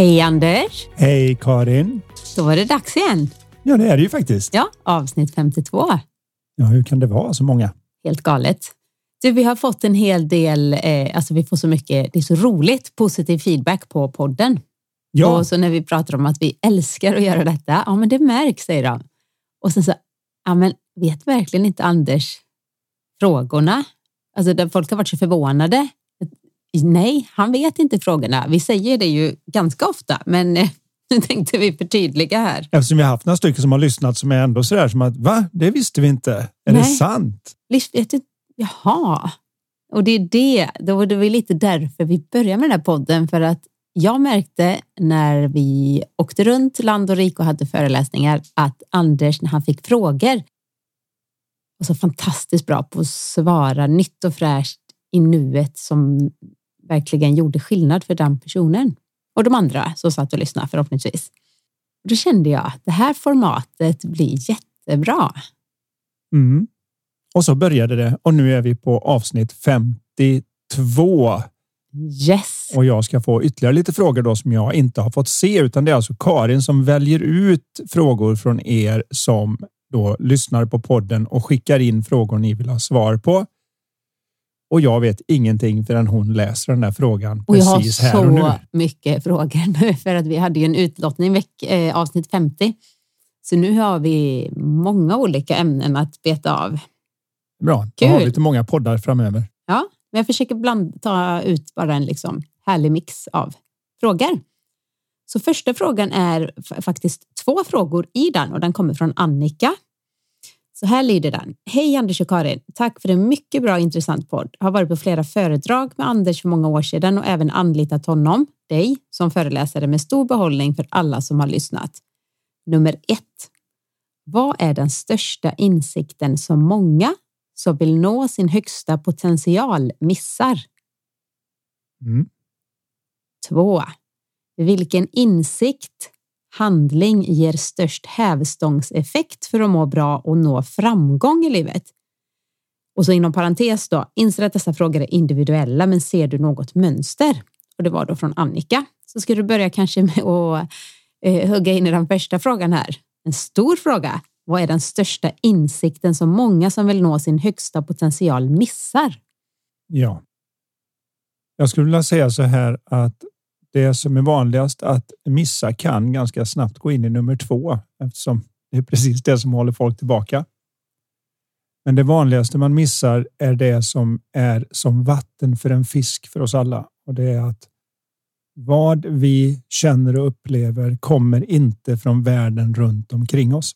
Hej Anders! Hej Karin! Då var det dags igen. Ja, det är det ju faktiskt. Ja, avsnitt 52. Ja, hur kan det vara så många? Helt galet. Du, vi har fått en hel del, eh, alltså vi får så mycket, det är så roligt, positiv feedback på podden. Ja. Och så när vi pratar om att vi älskar att göra detta, ja men det märks säger de. Och sen så, ja men vet verkligen inte Anders frågorna? Alltså där folk har varit så förvånade. Nej, han vet inte frågorna. Vi säger det ju ganska ofta, men eh, nu tänkte vi förtydliga här. Eftersom vi har haft några stycken som har lyssnat som är ändå sådär som att va, det visste vi inte. Är Nej. det sant? Jaha, och det är det. Då var det väl lite därför vi började med den här podden, för att jag märkte när vi åkte runt land och rike och hade föreläsningar att Anders, när han fick frågor, var så fantastiskt bra på att svara nytt och fräscht i nuet som verkligen gjorde skillnad för den personen och de andra som satt och lyssnade förhoppningsvis. Då kände jag att det här formatet blir jättebra. Mm. Och så började det och nu är vi på avsnitt 52 Yes! och jag ska få ytterligare lite frågor då som jag inte har fått se utan det är alltså Karin som väljer ut frågor från er som då lyssnar på podden och skickar in frågor ni vill ha svar på. Och jag vet ingenting förrän hon läser den där frågan Och jag har så mycket frågor nu för att vi hade ju en utlottning veck, eh, avsnitt 50. Så nu har vi många olika ämnen att beta av. Bra, då har vi Kul. lite många poddar framöver. Ja, men jag försöker bland, ta ut bara en liksom härlig mix av frågor. Så första frågan är faktiskt två frågor i den och den kommer från Annika. Så här lyder den. Hej Anders och Karin. Tack för en mycket bra och intressant podd. Har varit på flera föredrag med Anders för många år sedan och även anlitat honom, dig, som föreläsare med stor behållning för alla som har lyssnat. Nummer ett. Vad är den största insikten som många som vill nå sin högsta potential missar? Mm. Två. Vilken insikt, handling ger störst hävstångseffekt för att må bra och nå framgång i livet? Och så inom parentes då, inser att dessa frågor är individuella, men ser du något mönster? Och det var då från Annika. Så ska du börja kanske med att eh, hugga in i den första frågan här. En stor fråga. Vad är den största insikten som många som vill nå sin högsta potential missar? Ja. Jag skulle vilja säga så här att det som är vanligast att missa kan ganska snabbt gå in i nummer två eftersom det är precis det som håller folk tillbaka. Men det vanligaste man missar är det som är som vatten för en fisk för oss alla och det är att vad vi känner och upplever kommer inte från världen runt omkring oss.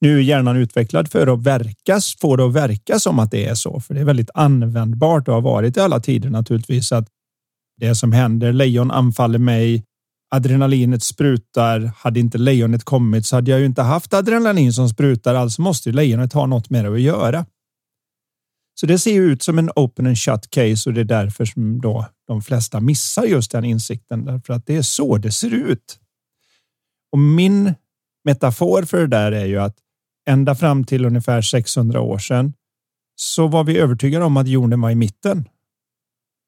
Nu är hjärnan utvecklad för att verka, få det att verka som att det är så, för det är väldigt användbart och har varit i alla tider naturligtvis att det som händer, lejon anfaller mig, adrenalinet sprutar. Hade inte lejonet kommit så hade jag ju inte haft adrenalin som sprutar, alltså måste ju lejonet ha något med det att göra. Så det ser ju ut som en open and shut case och det är därför som då de flesta missar just den insikten, därför att det är så det ser ut. Och min metafor för det där är ju att ända fram till ungefär 600 år sedan så var vi övertygade om att jorden var i mitten.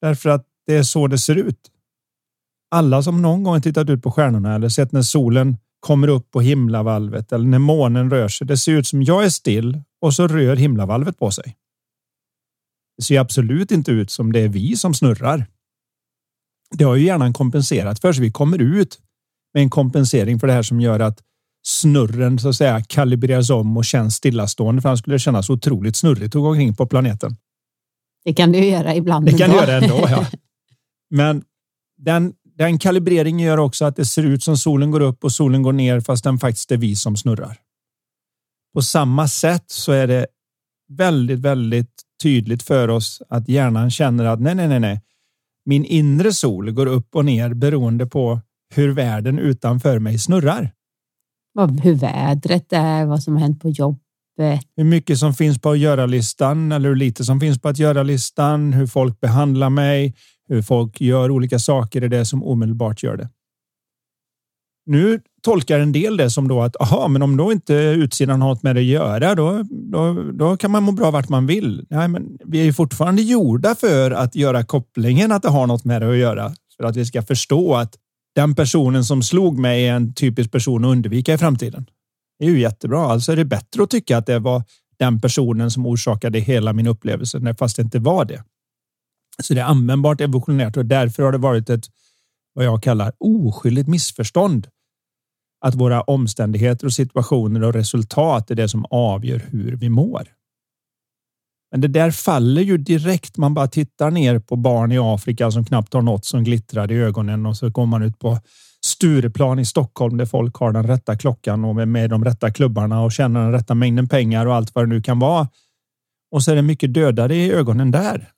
Därför att det är så det ser ut. Alla som någon gång tittat ut på stjärnorna eller sett när solen kommer upp på himlavalvet eller när månen rör sig. Det ser ut som jag är still och så rör himlavalvet på sig. Det ser absolut inte ut som det är vi som snurrar. Det har ju hjärnan kompenserat för så vi kommer ut med en kompensering för det här som gör att snurren så att säga kalibreras om och känns stillastående för annars skulle kännas otroligt snurrigt att gå omkring på planeten. Det kan du göra ibland. Det kan ändå. du göra ändå. Ja. Men den, den kalibreringen gör också att det ser ut som solen går upp och solen går ner fast den faktiskt är vi som snurrar. På samma sätt så är det väldigt, väldigt tydligt för oss att hjärnan känner att nej, nej, nej, nej. Min inre sol går upp och ner beroende på hur världen utanför mig snurrar. Hur vädret är, vad som har hänt på jobbet. Hur mycket som finns på att göra-listan eller hur lite som finns på att göra-listan. Hur folk behandlar mig, hur folk gör olika saker är det som omedelbart gör det. Nu tolkar en del det som då att aha, men om då inte utsidan har något med det att göra, då, då, då kan man må bra vart man vill. Nej, men vi är ju fortfarande gjorda för att göra kopplingen att det har något med det att göra för att vi ska förstå att den personen som slog mig är en typisk person att undvika i framtiden. Det är ju jättebra. Alltså är det bättre att tycka att det var den personen som orsakade hela min upplevelse, fast det inte var det. Så det är användbart evolutionärt och därför har det varit ett vad jag kallar oskyldigt missförstånd att våra omständigheter och situationer och resultat är det som avgör hur vi mår. Men det där faller ju direkt. Man bara tittar ner på barn i Afrika som knappt har något som glittrar i ögonen och så går man ut på Stureplan i Stockholm där folk har den rätta klockan och med de rätta klubbarna och tjänar den rätta mängden pengar och allt vad det nu kan vara. Och så är det mycket dödare i ögonen där.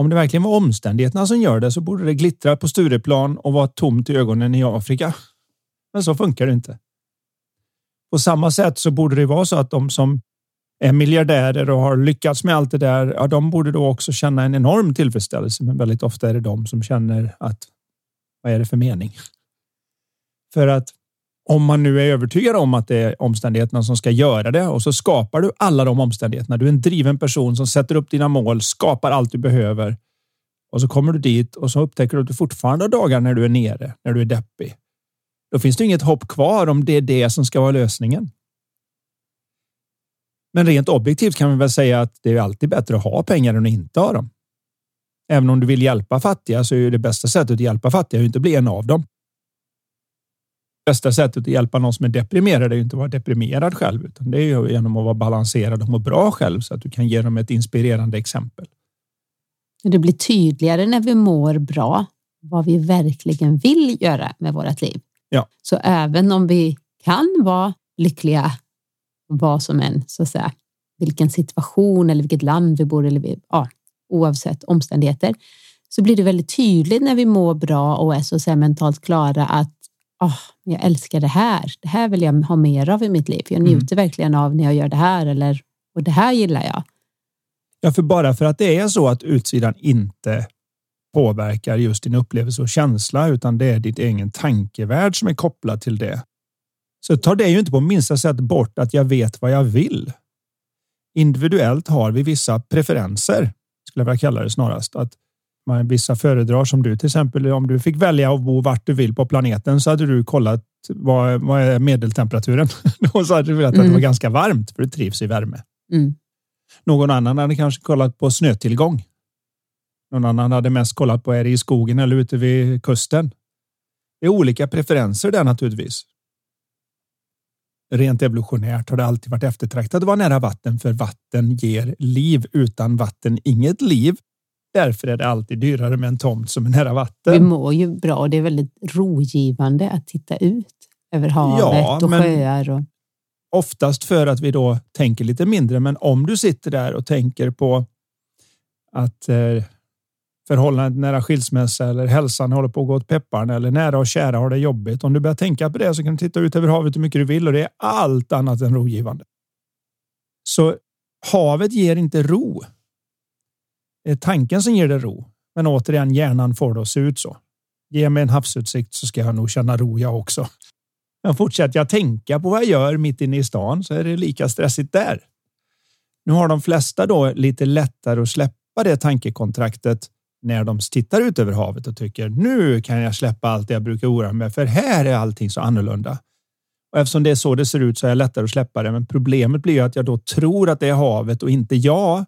Om det verkligen var omständigheterna som gör det så borde det glittra på Stureplan och vara tomt i ögonen i Afrika. Men så funkar det inte. På samma sätt så borde det vara så att de som är miljardärer och har lyckats med allt det där, ja, de borde då också känna en enorm tillfredsställelse. Men väldigt ofta är det de som känner att vad är det för mening? För att om man nu är övertygad om att det är omständigheterna som ska göra det och så skapar du alla de omständigheterna. Du är en driven person som sätter upp dina mål, skapar allt du behöver och så kommer du dit och så upptäcker du att du fortfarande har dagar när du är nere, när du är deppig. Då finns det inget hopp kvar om det är det som ska vara lösningen. Men rent objektivt kan vi väl säga att det är alltid bättre att ha pengar än att inte ha dem. Även om du vill hjälpa fattiga så är det bästa sättet att hjälpa fattiga att inte bli en av dem. Bästa sättet att hjälpa någon som är deprimerad är ju inte att vara deprimerad själv, utan det är ju genom att vara balanserad och må bra själv så att du kan ge dem ett inspirerande exempel. Det blir tydligare när vi mår bra vad vi verkligen vill göra med vårt liv. Ja. Så även om vi kan vara lyckliga, vad som än, så att säga, vilken situation eller vilket land vi bor i, ja, oavsett omständigheter, så blir det väldigt tydligt när vi mår bra och är så, så mentalt klara att oh, jag älskar det här. Det här vill jag ha mer av i mitt liv. Jag mm. njuter mm. verkligen av när jag gör det här eller och det här gillar jag. Ja, för bara för att det är så att utsidan inte påverkar just din upplevelse och känsla, utan det är ditt egen tankevärld som är kopplad till det. Så tar det ju inte på minsta sätt bort att jag vet vad jag vill. Individuellt har vi vissa preferenser, skulle jag vilja kalla det snarast. Att man vissa föredrar som du till exempel. Om du fick välja att bo vart du vill på planeten så hade du kollat vad, vad är medeltemperaturen? Då så hade du velat att det var mm. ganska varmt för du trivs i värme. Mm. Någon annan hade kanske kollat på snötillgång. Någon annan hade mest kollat på är det i skogen eller ute vid kusten. Det är olika preferenser där naturligtvis. Rent evolutionärt har det alltid varit eftertraktat att vara nära vatten för vatten ger liv. Utan vatten inget liv. Därför är det alltid dyrare med en tomt som är nära vatten. Vi mår ju bra och det är väldigt rogivande att titta ut över havet ja, och sjöar. Och... Oftast för att vi då tänker lite mindre. Men om du sitter där och tänker på att eh, förhållandet nära skilsmässa eller hälsan håller på att gå åt pepparn eller nära och kära har det jobbigt. Om du börjar tänka på det så kan du titta ut över havet hur mycket du vill och det är allt annat än rogivande. Så havet ger inte ro. Det är tanken som ger dig ro. Men återigen, hjärnan får det att se ut så. Ge mig en havsutsikt så ska jag nog känna ro jag också. Men fortsätter jag tänka på vad jag gör mitt inne i stan så är det lika stressigt där. Nu har de flesta då lite lättare att släppa det tankekontraktet när de tittar ut över havet och tycker nu kan jag släppa allt det jag brukar oroa mig för här är allting så annorlunda. Och eftersom det är så det ser ut så är det lättare att släppa det. Men problemet blir att jag då tror att det är havet och inte jag.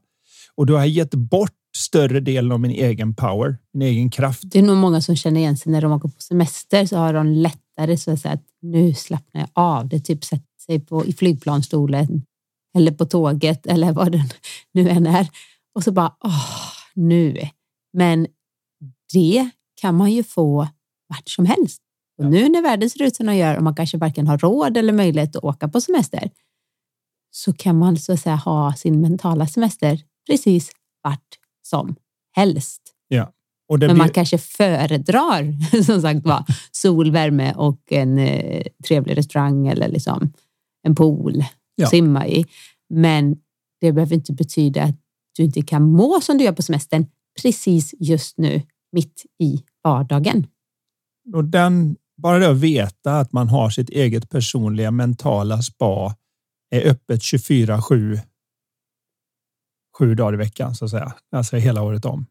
Och då har jag gett bort större delen av min egen power, min egen kraft. Det är nog många som känner igen sig när de åker på semester så har de lättare så att säga att nu slappnar jag av. Det typ sätter sig på, i flygplanstolen eller på tåget eller vad det nu än är. Och så bara, åh, nu men det kan man ju få vart som helst. Och nu när världen ser ut som den gör och man kanske varken har råd eller möjlighet att åka på semester så kan man så att säga ha sin mentala semester precis vart som helst. Ja. Men blir... man kanske föredrar som sagt var sol, värme och en eh, trevlig restaurang eller liksom en pool ja. simma i. Men det behöver inte betyda att du inte kan må som du gör på semestern precis just nu, mitt i vardagen. Och den, bara det att veta att man har sitt eget personliga mentala spa är öppet 24-7 sju dagar i veckan så att säga, alltså hela året om.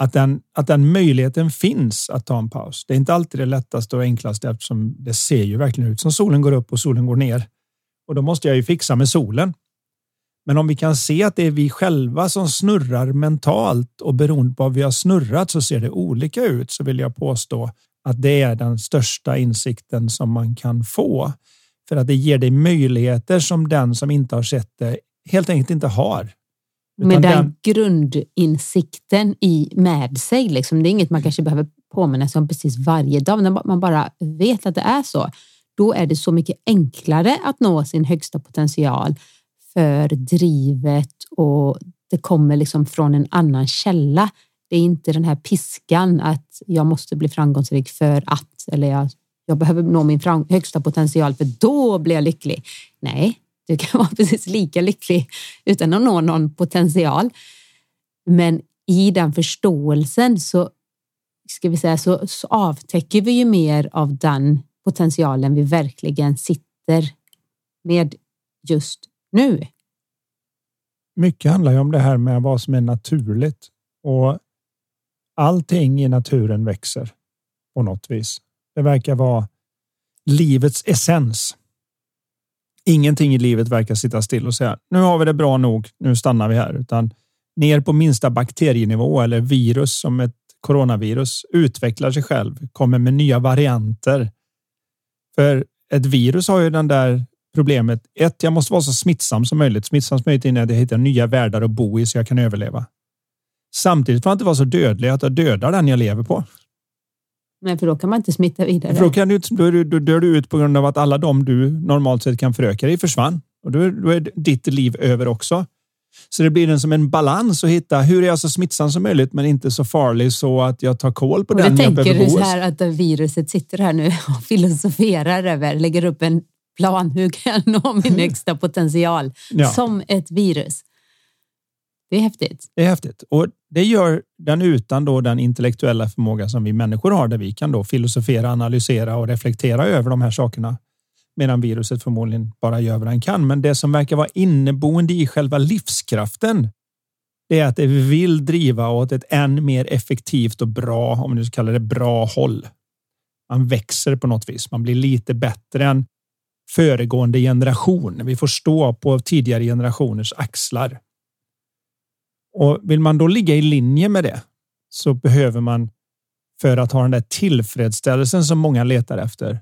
Att den, att den möjligheten finns att ta en paus. Det är inte alltid det lättaste och enklaste eftersom det ser ju verkligen ut som solen går upp och solen går ner. Och då måste jag ju fixa med solen. Men om vi kan se att det är vi själva som snurrar mentalt och beroende på vad vi har snurrat så ser det olika ut så vill jag påstå att det är den största insikten som man kan få. För att det ger dig möjligheter som den som inte har sett det helt enkelt inte har. Med den, den grundinsikten i med sig. Liksom. Det är inget man kanske behöver påminna sig om precis varje dag. När man bara vet att det är så. Då är det så mycket enklare att nå sin högsta potential för drivet och det kommer liksom från en annan källa. Det är inte den här piskan att jag måste bli framgångsrik för att eller jag, jag behöver nå min högsta potential för då blir jag lycklig. Nej, du kan vara precis lika lycklig utan att nå någon potential. Men i den förståelsen så ska vi säga så, så avtäcker vi ju mer av den potentialen vi verkligen sitter med just nu. Mycket handlar ju om det här med vad som är naturligt och allting i naturen växer på något vis. Det verkar vara livets essens. Ingenting i livet verkar sitta still och säga nu har vi det bra nog. Nu stannar vi här, utan ner på minsta bakterienivå eller virus som ett coronavirus utvecklar sig själv, kommer med nya varianter. För ett virus har ju den där problemet. Ett, jag måste vara så smittsam som möjligt. Smittsam som möjligt innan jag hittar nya världar att bo i så jag kan överleva. Samtidigt får jag inte vara så dödlig att jag dödar den jag lever på. Nej, för då kan man inte smitta vidare. För då, kan du, då, då dör du ut på grund av att alla de du normalt sett kan föröka dig försvann. Och då är, då är ditt liv över också. Så det blir en som en balans att hitta hur är jag så smittsam som möjligt men inte så farlig så att jag tar koll på och den jag behöver bo. Du tänker så här att viruset sitter här nu och filosoferar över, lägger upp en plan. Hur kan jag nå min högsta potential ja. som ett virus? Det är häftigt. Det är häftigt och det gör den utan då den intellektuella förmåga som vi människor har där vi kan då filosofera, analysera och reflektera över de här sakerna. Medan viruset förmodligen bara gör vad den kan. Men det som verkar vara inneboende i själva livskraften det är att det vill driva åt ett än mer effektivt och bra, om vi nu ska kalla det bra håll. Man växer på något vis. Man blir lite bättre än föregående generation. Vi får stå på tidigare generationers axlar. Och vill man då ligga i linje med det så behöver man för att ha den där tillfredsställelsen som många letar efter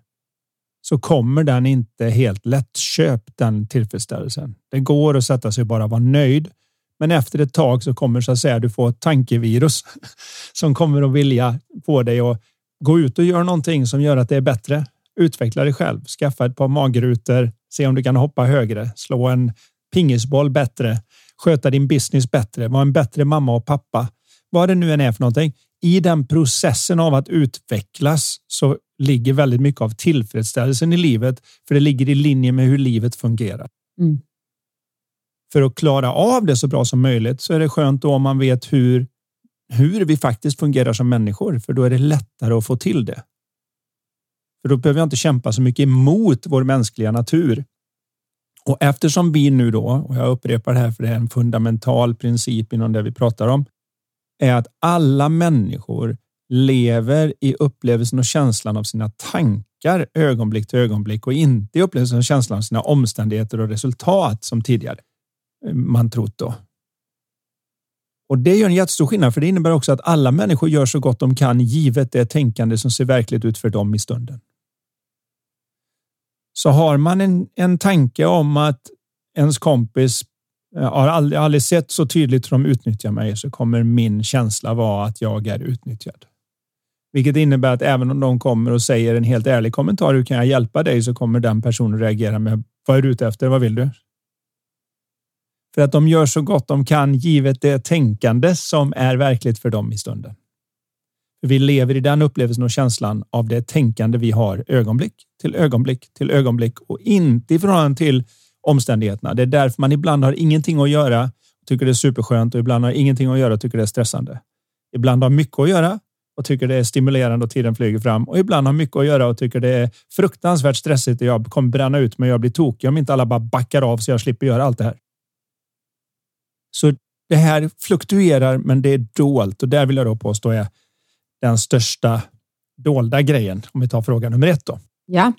så kommer den inte helt lättköpt den tillfredsställelsen. Det går att sätta sig och bara vara nöjd. Men efter ett tag så kommer så att säga du få ett tankevirus som kommer att vilja få dig att gå ut och göra någonting som gör att det är bättre. Utveckla dig själv, skaffa ett par magrutor, se om du kan hoppa högre, slå en pingisboll bättre, sköta din business bättre, vara en bättre mamma och pappa. Vad det nu än är för någonting. I den processen av att utvecklas så ligger väldigt mycket av tillfredsställelsen i livet, för det ligger i linje med hur livet fungerar. Mm. För att klara av det så bra som möjligt så är det skönt om man vet hur, hur vi faktiskt fungerar som människor, för då är det lättare att få till det. För då behöver jag inte kämpa så mycket emot vår mänskliga natur. Och eftersom vi nu då, och jag upprepar det här för det är en fundamental princip inom det vi pratar om, är att alla människor lever i upplevelsen och känslan av sina tankar ögonblick till ögonblick och inte i upplevelsen och känslan av sina omständigheter och resultat som tidigare eh, man trott då. Och det gör en jättestor skillnad, för det innebär också att alla människor gör så gott de kan givet det tänkande som ser verkligt ut för dem i stunden. Så har man en, en tanke om att ens kompis eh, har aldrig, aldrig sett så tydligt hur de utnyttjar mig så kommer min känsla vara att jag är utnyttjad. Vilket innebär att även om de kommer och säger en helt ärlig kommentar, hur kan jag hjälpa dig? Så kommer den personen reagera med, vad är du ute efter? Vad vill du? För att de gör så gott de kan givet det tänkande som är verkligt för dem i stunden. Vi lever i den upplevelsen och känslan av det tänkande vi har ögonblick till ögonblick till ögonblick och inte i förhållande till omständigheterna. Det är därför man ibland har ingenting att göra, tycker det är superskönt och ibland har ingenting att göra och tycker det är stressande. Ibland har mycket att göra och tycker det är stimulerande och tiden flyger fram och ibland har mycket att göra och tycker det är fruktansvärt stressigt och jag kommer bränna ut mig jag blir tokig om inte alla bara backar av så jag slipper göra allt det här. Så det här fluktuerar, men det är dolt och där vill jag då påstå är den största dolda grejen. Om vi tar fråga nummer ett då. Ja,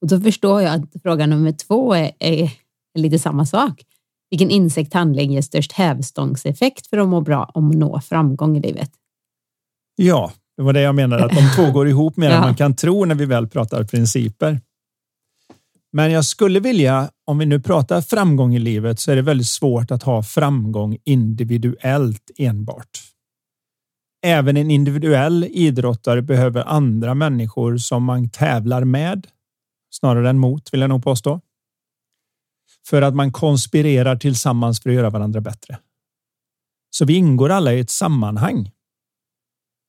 och då förstår jag att fråga nummer två är, är lite samma sak. Vilken insekt handling ger störst hävstångseffekt för att må bra och nå framgång i livet? Ja, det var det jag menade, att de två går ihop mer ja. än man kan tro när vi väl pratar principer. Men jag skulle vilja, om vi nu pratar framgång i livet, så är det väldigt svårt att ha framgång individuellt enbart. Även en individuell idrottare behöver andra människor som man tävlar med, snarare än mot, vill jag nog påstå. För att man konspirerar tillsammans för att göra varandra bättre. Så vi ingår alla i ett sammanhang.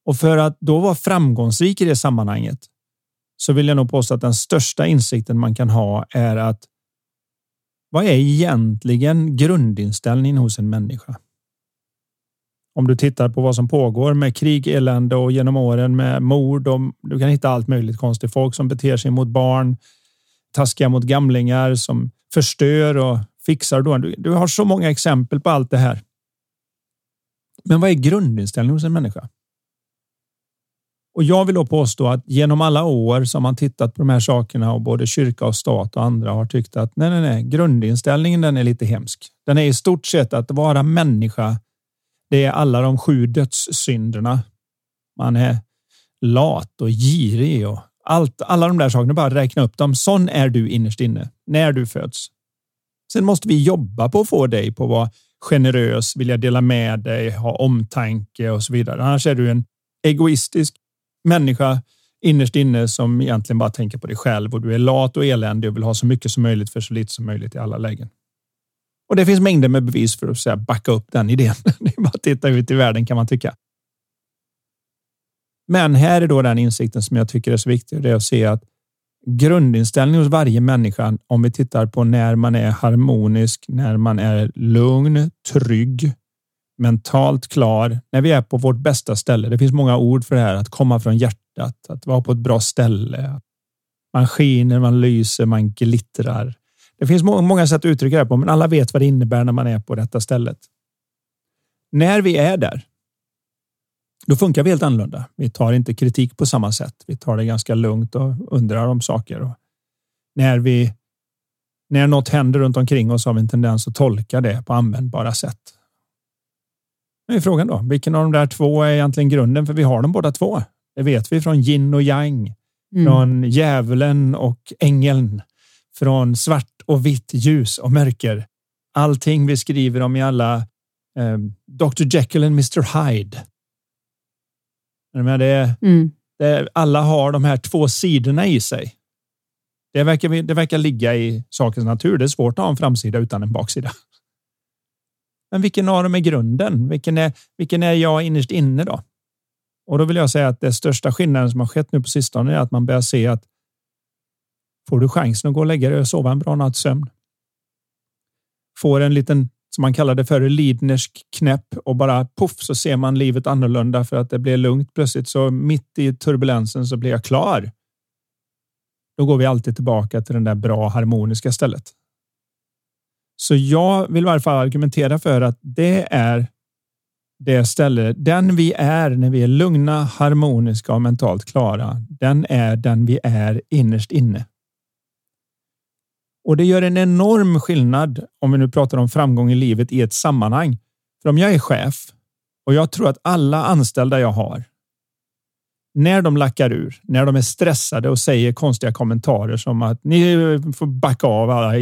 Och för att då vara framgångsrik i det sammanhanget så vill jag nog påstå att den största insikten man kan ha är att vad är egentligen grundinställningen hos en människa? Om du tittar på vad som pågår med krig, elände och genom åren med mord och du kan hitta allt möjligt konstigt. Folk som beter sig mot barn, taskiga mot gamlingar som förstör och fixar. Då. Du, du har så många exempel på allt det här. Men vad är grundinställningen hos en människa? Och jag vill då påstå att genom alla år som man tittat på de här sakerna och både kyrka och stat och andra har tyckt att nej, nej, nej, grundinställningen den är lite hemsk. Den är i stort sett att vara människa. Det är alla de sju dödssynderna. Man är lat och girig och allt, alla de där sakerna. Bara räkna upp dem. Sån är du innerst inne när du föds. Sen måste vi jobba på att få dig på att vara generös, vilja dela med dig, ha omtanke och så vidare. Annars är du en egoistisk människa innerst inne som egentligen bara tänker på dig själv och du är lat och eländig och vill ha så mycket som möjligt för så lite som möjligt i alla lägen. Och det finns mängder med bevis för att säga, backa upp den idén. Det är bara att titta ut i världen kan man tycka. Men här är då den insikten som jag tycker är så viktig. Det är att se att grundinställningen hos varje människa, om vi tittar på när man är harmonisk, när man är lugn, trygg, mentalt klar, när vi är på vårt bästa ställe. Det finns många ord för det här, att komma från hjärtat, att vara på ett bra ställe. Man skiner, man lyser, man glittrar. Det finns många sätt att uttrycka det på, men alla vet vad det innebär när man är på detta stället. När vi är där, då funkar vi helt annorlunda. Vi tar inte kritik på samma sätt. Vi tar det ganska lugnt och undrar om saker. Och när vi när något händer runt omkring oss har vi en tendens att tolka det på användbara sätt. Nu är frågan då, vilken av de där två är egentligen grunden? För vi har dem båda två. Det vet vi från yin och yang, mm. från djävulen och ängeln, från svart och vitt, ljus och mörker. Allting vi skriver om i alla eh, Dr. Jekyll och Mr. Hyde. Men det, mm. det, alla har de här två sidorna i sig. Det verkar, det verkar ligga i sakens natur. Det är svårt att ha en framsida utan en baksida. Men vilken av dem är grunden? Vilken är, vilken är jag innerst inne då? Och då vill jag säga att det största skillnaden som har skett nu på sistone är att man börjar se att får du chansen att gå och lägga dig och sova en bra natts sömn. Får en liten, som man kallar det för, lidnersk knäpp och bara poff så ser man livet annorlunda för att det blir lugnt plötsligt. Så mitt i turbulensen så blir jag klar. Då går vi alltid tillbaka till den där bra harmoniska stället. Så jag vill i varje fall argumentera för att det är det ställe, den vi är när vi är lugna, harmoniska och mentalt klara. Den är den vi är innerst inne. Och det gör en enorm skillnad om vi nu pratar om framgång i livet i ett sammanhang. För om jag är chef och jag tror att alla anställda jag har när de lackar ur, när de är stressade och säger konstiga kommentarer som att ni får backa av alla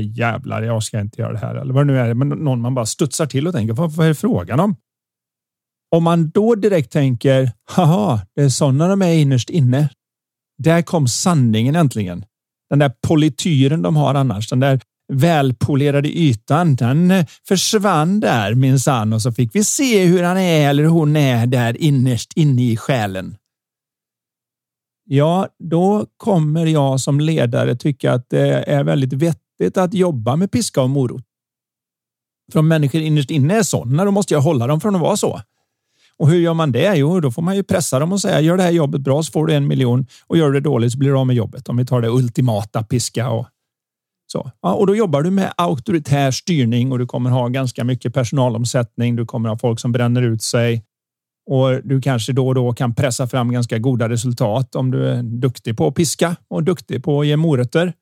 jävlar, jag ska inte göra det här eller vad det nu är. Men någon man bara studsar till och tänker vad, vad är frågan om? Om man då direkt tänker haha, det är sådana de är innerst inne. Där kom sanningen äntligen. Den där polityren de har annars, den där välpolerade ytan, den eh, försvann där minsann och så fick vi se hur han är eller hon är där innerst inne i själen. Ja, då kommer jag som ledare tycka att det är väldigt vettigt att jobba med piska och morot. För om människor innerst inne är sådana, då måste jag hålla dem från att vara så. Och hur gör man det? Jo, då får man ju pressa dem och säga gör det här jobbet bra så får du en miljon och gör det dåligt så blir du av med jobbet. Om vi tar det ultimata piska och så. Ja, och då jobbar du med auktoritär styrning och du kommer ha ganska mycket personalomsättning. Du kommer ha folk som bränner ut sig och du kanske då och då kan pressa fram ganska goda resultat om du är duktig på att piska och duktig på att ge morötter.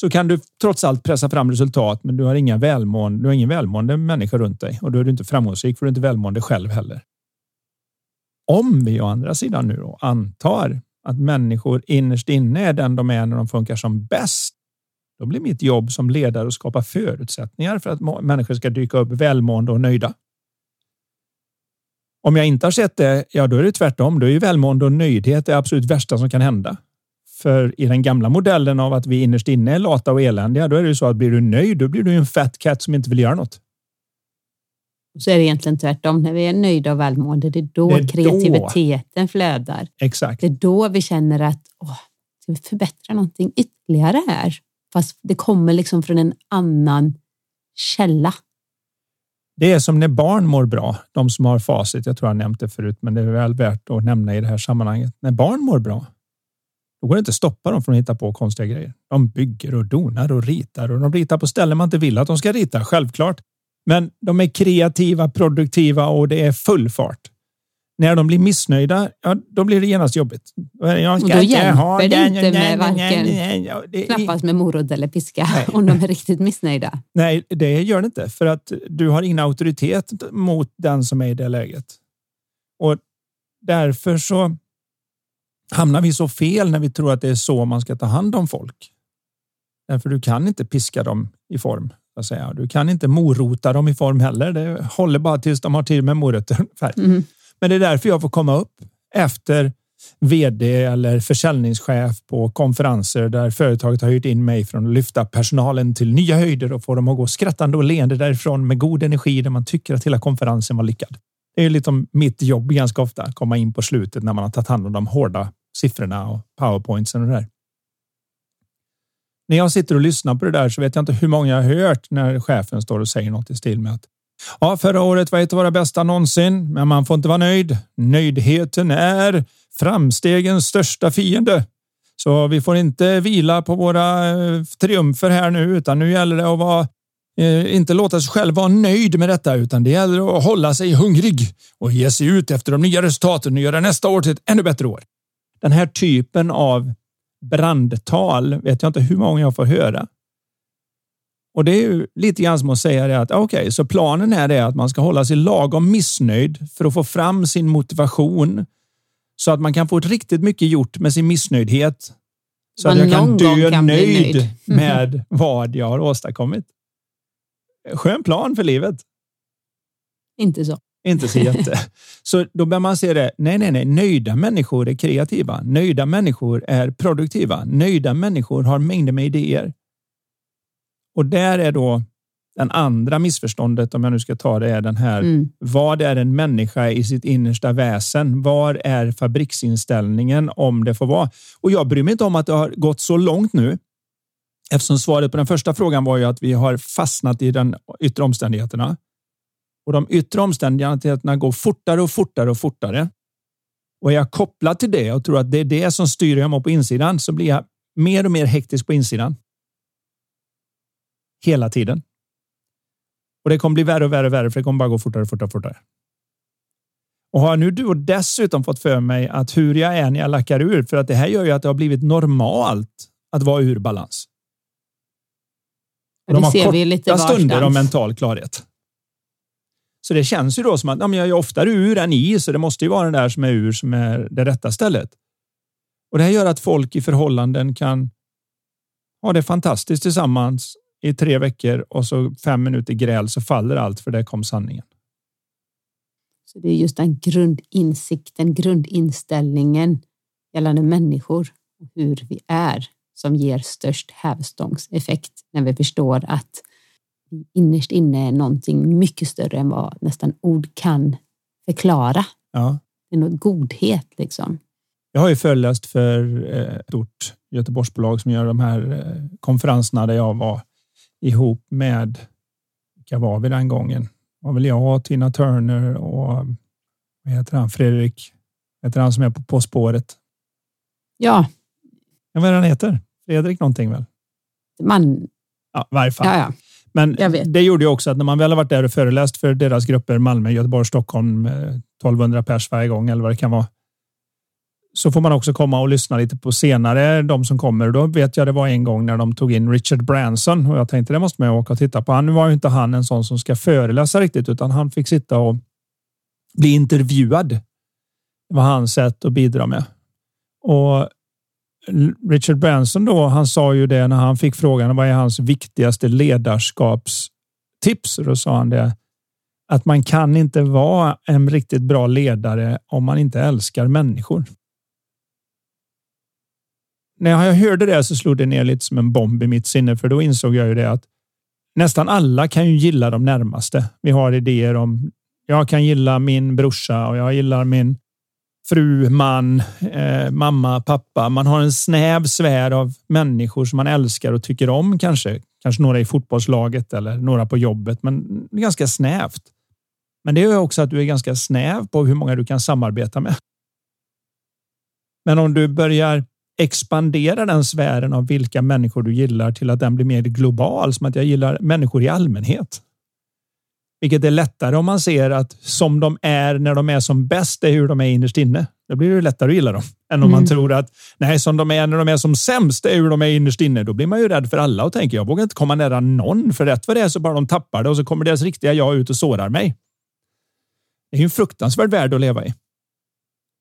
Så kan du trots allt pressa fram resultat, men du har inga välmående, du har ingen välmående människa runt dig och då är du inte framgångsrik för du är inte välmående själv heller. Om vi å andra sidan nu då antar att människor innerst inne är den de är när de funkar som bäst. Då blir mitt jobb som ledare att skapa förutsättningar för att människor ska dyka upp välmående och nöjda. Om jag inte har sett det, ja, då är det tvärtom. Då är ju välmående och nöjdhet det absolut värsta som kan hända. För i den gamla modellen av att vi innerst inne är lata och eländiga, då är det ju så att blir du nöjd, då blir du en fat cat som inte vill göra något. Så är det egentligen tvärtom. När vi är nöjda och välmående, det är då det är kreativiteten då. flödar. Exakt. Det är då vi känner att åh, ska vi förbättra någonting ytterligare här? Fast det kommer liksom från en annan källa. Det är som när barn mår bra. De som har facit. Jag tror jag nämnt det förut, men det är väl värt att nämna i det här sammanhanget. När barn mår bra, då går det inte att stoppa dem från att hitta på konstiga grejer. De bygger och donar och ritar och de ritar på ställen man inte vill att de ska rita. Självklart. Men de är kreativa, produktiva och det är full fart. När de blir missnöjda, ja, då blir det genast jobbigt. Jag och då hjälper ha, det inte med nej, varken nej, nej, det, knappast med morot eller piska om de är riktigt missnöjda. Nej, det gör det inte för att du har ingen auktoritet mot den som är i det läget. Och därför så hamnar vi så fel när vi tror att det är så man ska ta hand om folk. Därför du kan inte piska dem i form. Så säga. Du kan inte morota dem i form heller. Det håller bara tills de har till med morötter. Mm. Men det är därför jag får komma upp efter vd eller försäljningschef på konferenser där företaget har hyrt in mig från att lyfta personalen till nya höjder och få dem att gå skrattande och leende därifrån med god energi där man tycker att hela konferensen var lyckad. Det är liksom mitt jobb ganska ofta, komma in på slutet när man har tagit hand om de hårda siffrorna och powerpointsen och det där. När jag sitter och lyssnar på det där så vet jag inte hur många jag har hört när chefen står och säger något i stil med att Ja, förra året var ett av våra bästa någonsin, men man får inte vara nöjd. Nöjdheten är framstegens största fiende. Så vi får inte vila på våra eh, triumfer här nu, utan nu gäller det att vara eh, inte låta sig själv vara nöjd med detta, utan det gäller att hålla sig hungrig och ge sig ut efter de nya resultaten och göra nästa år till ett ännu bättre år. Den här typen av brandtal vet jag inte hur många jag får höra. Och det är ju lite grann som att säga det att okej, okay, så planen är det att man ska hålla sig lagom missnöjd för att få fram sin motivation så att man kan få riktigt mycket gjort med sin missnöjdhet. Så man att jag kan dö kan nöjd, nöjd med vad jag har åstadkommit. Skön plan för livet. Inte så. Inte så jätte. Så då bör man se det. Nej, nej, nej. Nöjda människor är kreativa. Nöjda människor är produktiva. Nöjda människor har mängder med idéer. Och där är då den andra missförståndet, om jag nu ska ta det, är den här. Mm. Vad är en människa i sitt innersta väsen? Var är fabriksinställningen om det får vara? Och jag bryr mig inte om att det har gått så långt nu. Eftersom svaret på den första frågan var ju att vi har fastnat i den yttre omständigheterna. Och de yttre omständigheterna går fortare och fortare och fortare. Och är jag kopplad till det och tror att det är det som styr hur jag mår på insidan så blir jag mer och mer hektisk på insidan hela tiden. Och det kommer bli värre och värre och värre för det kommer bara gå fortare och fortare och fortare. Och har nu du dessutom fått för mig att hur jag är när jag lackar ur, för att det här gör ju att det har blivit normalt att vara ur balans. Och de har korta stunder av mental klarhet. Så det känns ju då som att ja, men jag är oftare ur än i, så det måste ju vara den där som är ur som är det rätta stället. Och det här gör att folk i förhållanden kan ha det fantastiskt tillsammans i tre veckor och så fem minuter gräl så faller allt för det kom sanningen. Så det är just den grundinsikten, grundinställningen gällande människor och hur vi är som ger störst hävstångseffekt när vi förstår att innerst inne är någonting mycket större än vad nästan ord kan förklara. Ja. Det är något godhet liksom. Jag har ju föreläst för eh, ett stort Göteborgsbolag som gör de här eh, konferenserna där jag var ihop med, vilka var vi den gången? Det var väl jag, Tina Turner och vad heter han, Fredrik, heter han som är på På spåret? Ja. ja vad är han heter? Fredrik någonting väl? Man. Ja, i varje fall. Ja, ja. Men det gjorde ju också att när man väl har varit där och föreläst för deras grupper Malmö, Göteborg, Stockholm, 1200 pers varje gång eller vad det kan vara. Så får man också komma och lyssna lite på senare, de som kommer. Då vet jag det var en gång när de tog in Richard Branson och jag tänkte det måste man åka och titta på. Nu var ju inte han en sån som ska föreläsa riktigt, utan han fick sitta och bli intervjuad. Det var hans sätt att bidra med. Och Richard Branson då, han sa ju det när han fick frågan vad är hans viktigaste ledarskapstips? Då sa han det att man kan inte vara en riktigt bra ledare om man inte älskar människor. När jag hörde det så slog det ner lite som en bomb i mitt sinne, för då insåg jag ju det att nästan alla kan ju gilla de närmaste. Vi har idéer om jag kan gilla min brorsa och jag gillar min fru, man, eh, mamma, pappa. Man har en snäv sfär av människor som man älskar och tycker om kanske. Kanske några i fotbollslaget eller några på jobbet, men ganska snävt. Men det gör också att du är ganska snäv på hur många du kan samarbeta med. Men om du börjar expandera den sfären av vilka människor du gillar till att den blir mer global, som att jag gillar människor i allmänhet. Vilket är lättare om man ser att som de är när de är som bäst är hur de är innerst inne. Då blir det lättare att gilla dem än om mm. man tror att nej, som de är när de är som sämst är hur de är innerst inne. Då blir man ju rädd för alla och tänker jag vågar inte komma nära någon för rätt vad det är så bara de tappar det och så kommer deras riktiga jag ut och sårar mig. Det är ju en fruktansvärd värld att leva i.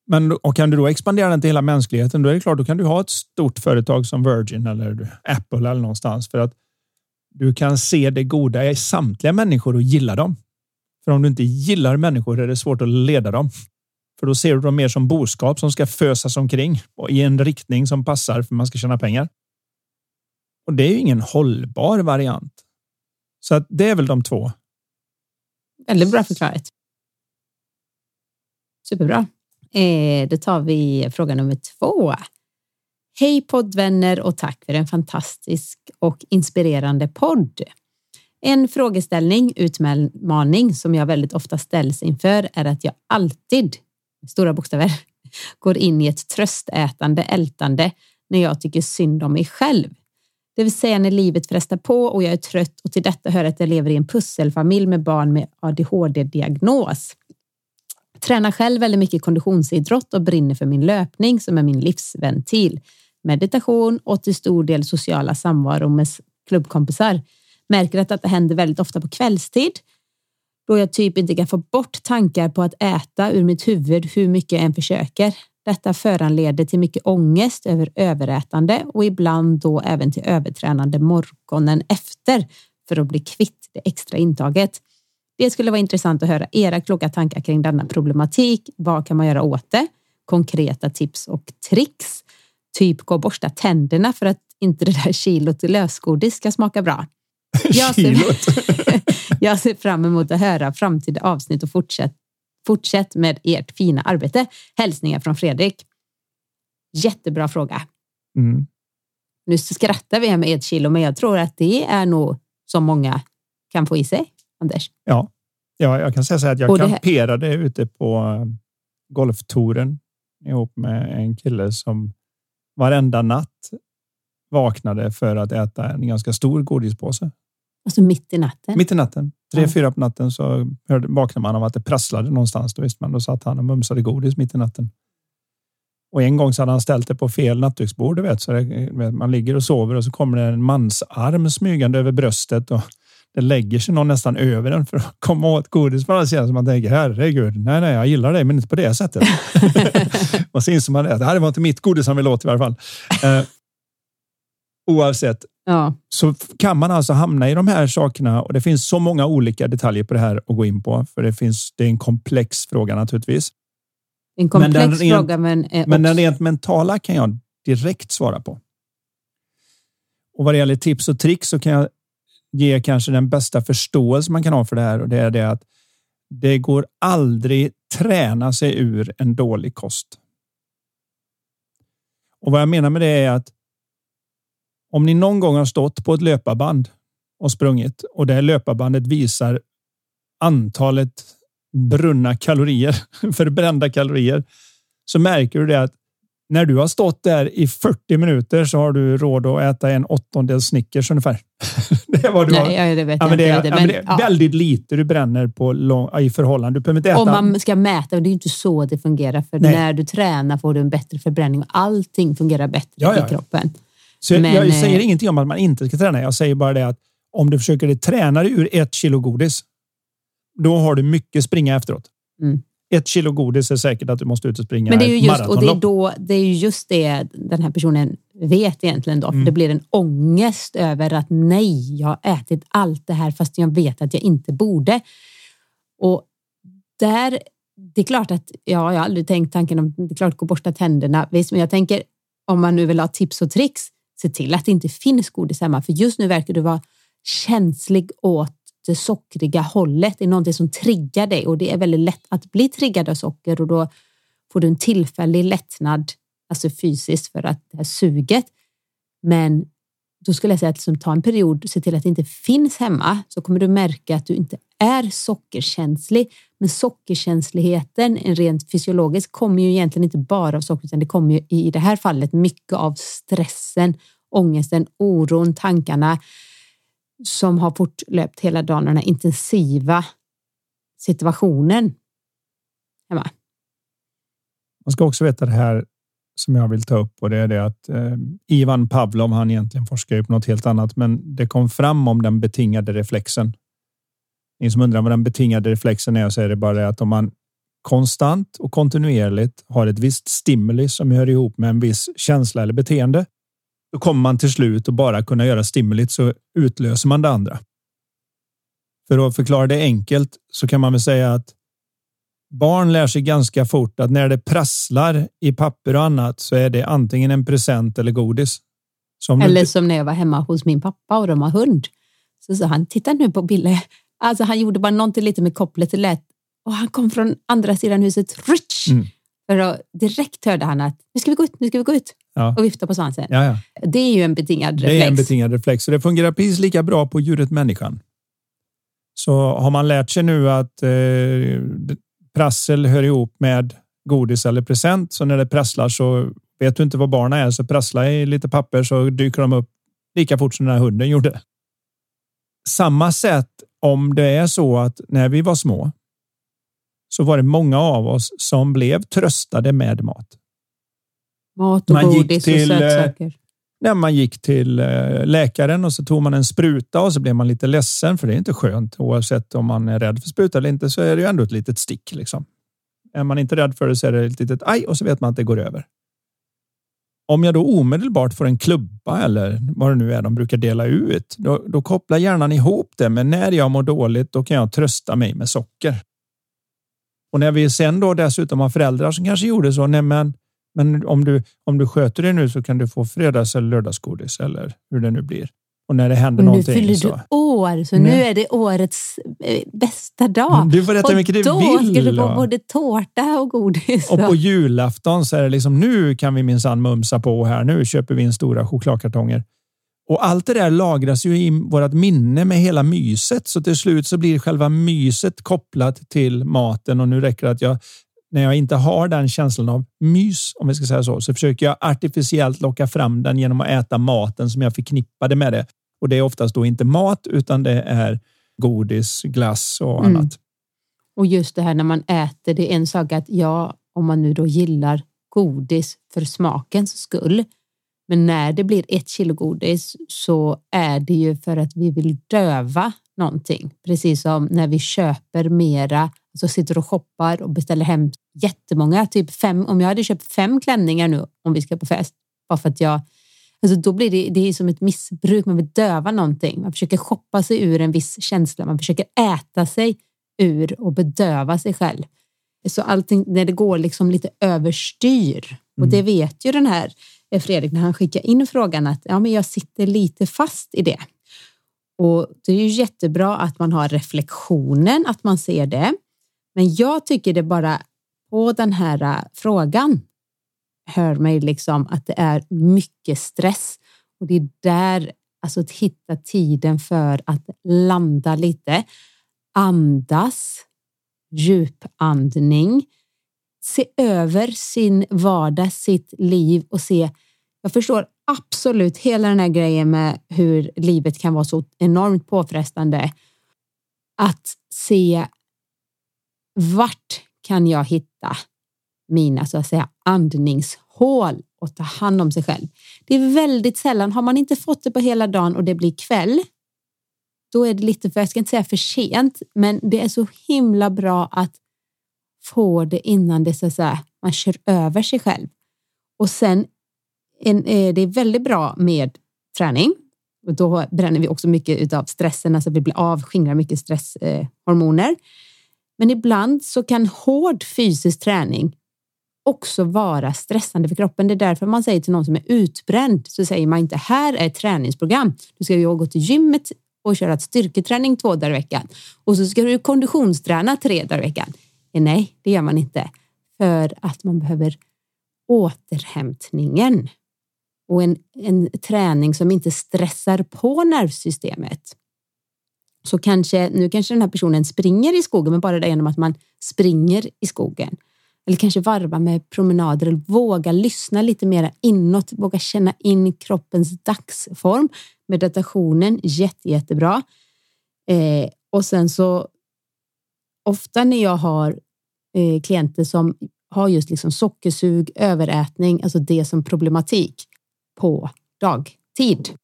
Men och kan du då expandera den till hela mänskligheten, då är det klart, då kan du ha ett stort företag som Virgin eller Apple eller någonstans för att du kan se det goda i samtliga människor och gilla dem. För om du inte gillar människor är det svårt att leda dem. För då ser du dem mer som boskap som ska fösas omkring och i en riktning som passar för man ska tjäna pengar. Och det är ju ingen hållbar variant. Så att det är väl de två. Väldigt bra förklarat. Superbra. Eh, då tar vi fråga nummer två. Hej poddvänner och tack för en fantastisk och inspirerande podd. En frågeställning, utmaning som jag väldigt ofta ställs inför är att jag alltid, stora bokstäver, går in i ett tröstätande ältande när jag tycker synd om mig själv. Det vill säga när livet frestar på och jag är trött och till detta hör att jag lever i en pusselfamilj med barn med ADHD-diagnos. Tränar själv väldigt mycket konditionsidrott och brinner för min löpning som är min livsventil meditation och till stor del sociala samvaro med klubbkompisar. Märker att det händer väldigt ofta på kvällstid då jag typ inte kan få bort tankar på att äta ur mitt huvud hur mycket jag än försöker. Detta föranleder till mycket ångest över överätande och ibland då även till övertränande morgonen efter för att bli kvitt det extra intaget. Det skulle vara intressant att höra era kloka tankar kring denna problematik. Vad kan man göra åt det? Konkreta tips och tricks typ gå och borsta tänderna för att inte det där kilot lösgodis ska smaka bra. Jag ser, jag ser fram emot att höra framtida avsnitt och fortsätt, fortsätt med ert fina arbete. Hälsningar från Fredrik. Jättebra fråga. Mm. Nu skrattar vi här med ett kilo, men jag tror att det är nog som många kan få i sig, Anders. Ja, ja jag kan säga så här att jag kamperade ute på eh, golftouren ihop med en kille som varenda natt vaknade för att äta en ganska stor godispåse. Alltså mitt i natten? Mitt i natten. Tre, ja. fyra på natten så hörde, vaknade man av att det prasslade någonstans. Då visste man, då satt han och mumsade godis mitt i natten. Och en gång så hade han ställt det på fel nattduksbord. Du vet, så det, man ligger och sover och så kommer det en mansarm smygande över bröstet och det lägger sig någon nästan över den för att komma åt godis på sidor. Så man tänker herregud, nej, nej, jag gillar dig, men inte på det sättet. och så inser man att det här var inte mitt godis han ville åt i alla fall. Eh, oavsett ja. så kan man alltså hamna i de här sakerna och det finns så många olika detaljer på det här att gå in på. För det finns. Det är en komplex fråga naturligtvis. En komplex men rent, fråga, men, men den rent mentala kan jag direkt svara på. Och vad det gäller tips och tricks så kan jag ge kanske den bästa förståelse man kan ha för det här och det är det att det går aldrig träna sig ur en dålig kost. Och vad jag menar med det är att om ni någon gång har stått på ett löparband och sprungit och det här löparbandet visar antalet brunna kalorier, förbrända kalorier, så märker du det att när du har stått där i 40 minuter så har du råd att äta en åttondel Snickers ungefär. det är vad du Nej, har. det vet ja, jag det inte. Är, men, det är ja. väldigt lite du bränner på lång, i förhållande. Du behöver inte äta. Om man ska mäta, det är inte så det fungerar. För Nej. när du tränar får du en bättre förbränning. Allting fungerar bättre ja, i kroppen. Så men, jag, jag säger eh, ingenting om att man inte ska träna. Jag säger bara det att om du försöker träna dig ur ett kilo godis, då har du mycket springa efteråt. Mm ett kilo godis är säkert att du måste ut och springa Men det är ju just, och det är, då, det är just det den här personen vet egentligen. Då, mm. Det blir en ångest över att nej, jag har ätit allt det här fast jag vet att jag inte borde. Och där, det är klart att ja, jag har aldrig tänkt tanken om det är klart gå borsta tänderna. Visst, men jag tänker om man nu vill ha tips och tricks, se till att det inte finns godis hemma. För just nu verkar du vara känslig åt det sockriga hållet. Det är någonting som triggar dig och det är väldigt lätt att bli triggad av socker och då får du en tillfällig lättnad, alltså fysiskt för att det här suget. Men då skulle jag säga att liksom ta en period, se till att det inte finns hemma, så kommer du märka att du inte är sockerkänslig. Men sockerkänsligheten, rent fysiologiskt, kommer ju egentligen inte bara av socker, utan det kommer ju i det här fallet mycket av stressen, ångesten, oron, tankarna som har fortlöpt hela dagen, den här intensiva situationen hemma. Man ska också veta det här som jag vill ta upp och det är det att eh, Ivan Pavlov, han egentligen forskar ju på något helt annat, men det kom fram om den betingade reflexen. Ni som undrar vad den betingade reflexen är så är det bara det att om man konstant och kontinuerligt har ett visst stimuli som hör ihop med en viss känsla eller beteende då kommer man till slut att bara kunna göra stimulit så utlöser man det andra. För att förklara det enkelt så kan man väl säga att barn lär sig ganska fort att när det prasslar i papper och annat så är det antingen en present eller godis. Som eller som när jag var hemma hos min pappa och de har hund. Så sa han, titta nu på Bille. Alltså han gjorde bara någonting lite med kopplet till lätt och han kom från andra sidan huset. Mm. För då, direkt hörde han att nu ska vi gå ut, nu ska vi gå ut ja. och vifta på svansen. Ja, ja. Det är ju en betingad reflex. Det är en betingad reflex och det fungerar precis lika bra på djuret människan. Så har man lärt sig nu att eh, prassel hör ihop med godis eller present, så när det prasslar så vet du inte vad barnen är, så prassla i lite papper så dyker de upp lika fort som den här hunden gjorde. Samma sätt om det är så att när vi var små så var det många av oss som blev tröstade med mat. Mat och man godis till, och eh, sötsaker. När man gick till eh, läkaren och så tog man en spruta och så blev man lite ledsen för det är inte skönt oavsett om man är rädd för spruta eller inte så är det ju ändå ett litet stick. Liksom. Är man inte rädd för det så är det ett litet aj och så vet man att det går över. Om jag då omedelbart får en klubba eller vad det nu är de brukar dela ut, då, då kopplar hjärnan ihop det. Men när jag mår dåligt, då kan jag trösta mig med socker. Och när vi sen då dessutom har föräldrar som kanske gjorde så, nej men, men om du, om du sköter dig nu så kan du få fredags eller lördagsgodis eller hur det nu blir. Och när det händer nu någonting. Nu fyller du år, så nej. nu är det årets eh, bästa dag. Du får äta hur mycket du vill. Då ska du få både tårta och godis. Och på julafton så är det liksom nu kan vi minsann mumsa på här. Nu köper vi in stora chokladkartonger. Och allt det där lagras ju i vårt minne med hela myset, så till slut så blir själva myset kopplat till maten och nu räcker det att jag när jag inte har den känslan av mys, om vi ska säga så, så försöker jag artificiellt locka fram den genom att äta maten som jag förknippade med det. Och det är oftast då inte mat, utan det är godis, glass och mm. annat. Och just det här när man äter, det är en sak att ja, om man nu då gillar godis för smakens skull, men när det blir ett kilo godis så är det ju för att vi vill döva någonting. Precis som när vi köper mera, alltså sitter och shoppar och beställer hem jättemånga, typ fem. Om jag hade köpt fem klänningar nu om vi ska på fest, bara för att jag Alltså då blir det, det är som ett missbruk, man vill döva någonting. Man försöker shoppa sig ur en viss känsla, man försöker äta sig ur och bedöva sig själv. Så allting, när det går liksom lite överstyr, och det mm. vet ju den här Fredrik när han skickade in frågan att ja, men jag sitter lite fast i det. Och det är ju jättebra att man har reflektionen, att man ser det. Men jag tycker det bara på den här äh, frågan hör mig liksom att det är mycket stress och det är där alltså att hitta tiden för att landa lite, andas, djupandning, se över sin vardag, sitt liv och se. Jag förstår absolut hela den här grejen med hur livet kan vara så enormt påfrestande. Att se vart kan jag hitta mina så att säga andningshål och ta hand om sig själv. Det är väldigt sällan, har man inte fått det på hela dagen och det blir kväll, då är det lite för, jag ska inte säga för sent, men det är så himla bra att få det innan det så att säga, man kör över sig själv. Och sen en, eh, det är väldigt bra med träning. Och då bränner vi också mycket av stressen, alltså vi blir av, skingrar mycket stresshormoner. Men ibland så kan hård fysisk träning också vara stressande för kroppen. Det är därför man säger till någon som är utbränd så säger man inte här är ett träningsprogram. Du ska ju gå till gymmet och köra ett styrketräning två dagar i veckan och så ska du konditionsträna tre dagar i veckan. Nej, det gör man inte för att man behöver återhämtningen och en, en träning som inte stressar på nervsystemet. Så kanske, nu kanske den här personen springer i skogen, men bara det genom att man springer i skogen. Eller kanske varva med promenader eller våga lyssna lite mer inåt, våga känna in kroppens dagsform. Meditationen, jätte, jättebra. Eh, och sen så ofta när jag har eh, klienter som har just liksom sockersug, överätning, alltså det som problematik på dagtid.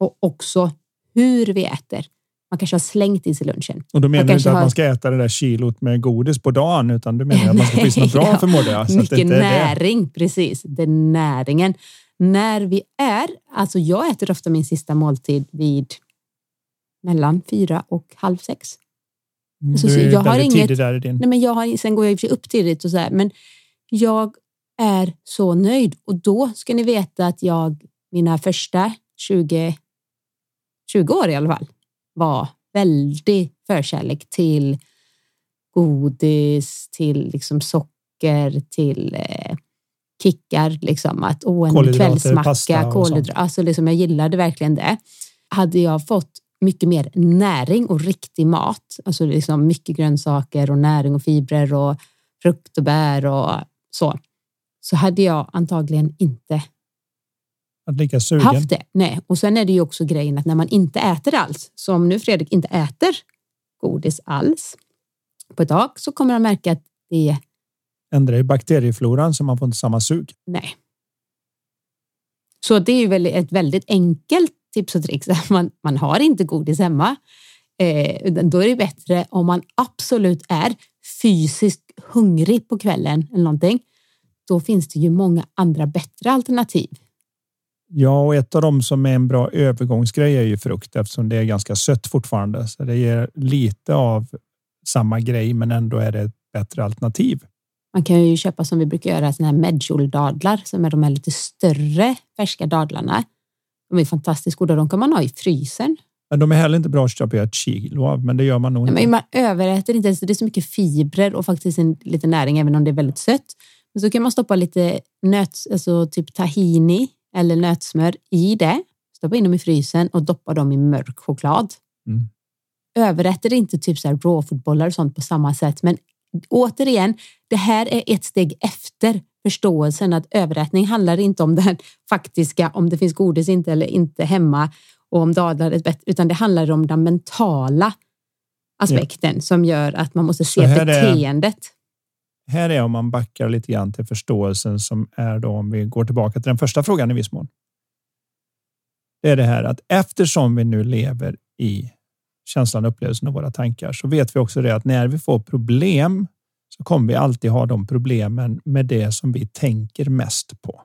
Och också hur vi äter. Man kanske har slängt i sig lunchen. Och då menar du inte att har... man ska äta det där kilot med godis på dagen, utan du menar att man ska något bra ja, förmodar jag. mycket näring, det. precis. Det är näringen. När vi är, alltså jag äter ofta min sista måltid vid mellan fyra och halv sex. Mm, alltså, du är jag har inget, där i din... Nej, men jag har, sen går jag upp tidigt och så här, men jag är så nöjd och då ska ni veta att jag mina första 20, 20 år i alla fall var väldigt förkärlek till godis, till liksom socker, till eh, kickar, liksom att åh, en kvällsmacka, kolhydrater. Alltså liksom, jag gillade verkligen det. Hade jag fått mycket mer näring och riktig mat, alltså liksom mycket grönsaker och näring och fibrer och frukt och bär och så, så hade jag antagligen inte lika sugen. haft det. Nej, och sen är det ju också grejen att när man inte äter alls, som nu Fredrik inte äter godis alls på ett tag, så kommer han märka att det ändrar ju bakteriefloran så man får inte samma sug. Nej. Så det är ju ett väldigt enkelt tips och trix. Man, man har inte godis hemma. Eh, då är det bättre om man absolut är fysiskt hungrig på kvällen eller någonting. Då finns det ju många andra bättre alternativ. Ja, och ett av dem som är en bra övergångsgrej är ju frukt eftersom det är ganska sött fortfarande. Så det ger lite av samma grej, men ändå är det ett bättre alternativ. Man kan ju köpa som vi brukar göra såna här medjool-dadlar som är de här lite större färska dadlarna. De är fantastiskt goda. De kan man ha i frysen. Men de är heller inte bra att köpa ett kilo av, men det gör man nog inte. Men man överäter inte. Så det är så mycket fibrer och faktiskt en, lite näring, även om det är väldigt sött. Men så kan man stoppa lite nöt, alltså typ tahini eller nötsmör i det. Stoppa in dem i frysen och doppa dem i mörk choklad. Mm. Överätter inte typ så här råfotbollar och sånt på samma sätt, men återigen, det här är ett steg efter förståelsen att överätning handlar inte om den faktiska, om det finns godis inte eller inte hemma och om dadlar är bättre, utan det handlar om den mentala aspekten ja. som gör att man måste se beteendet. Är, här är om man backar lite grann till förståelsen som är då om vi går tillbaka till den första frågan i viss mån. Det är det här att eftersom vi nu lever i känslan, upplevelsen och våra tankar så vet vi också det att när vi får problem så kommer vi alltid ha de problemen med det som vi tänker mest på.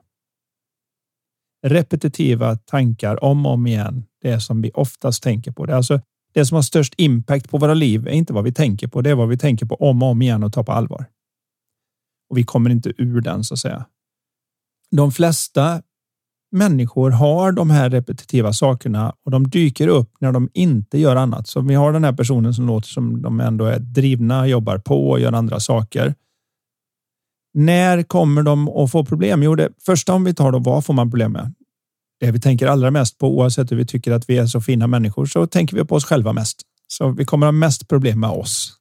Repetitiva tankar om och om igen. Det som vi oftast tänker på. Det, är alltså, det som har störst impact på våra liv är inte vad vi tänker på. Det är vad vi tänker på om och om igen och tar på allvar. Och vi kommer inte ur den så att säga. De flesta människor har de här repetitiva sakerna och de dyker upp när de inte gör annat. Så vi har den här personen som låter som de ändå är drivna, jobbar på och gör andra saker. När kommer de att få problem? Jo, det första om vi tar då, vad får man problem med? Det vi tänker allra mest på, oavsett hur vi tycker att vi är så fina människor, så tänker vi på oss själva mest. Så vi kommer ha mest problem med oss.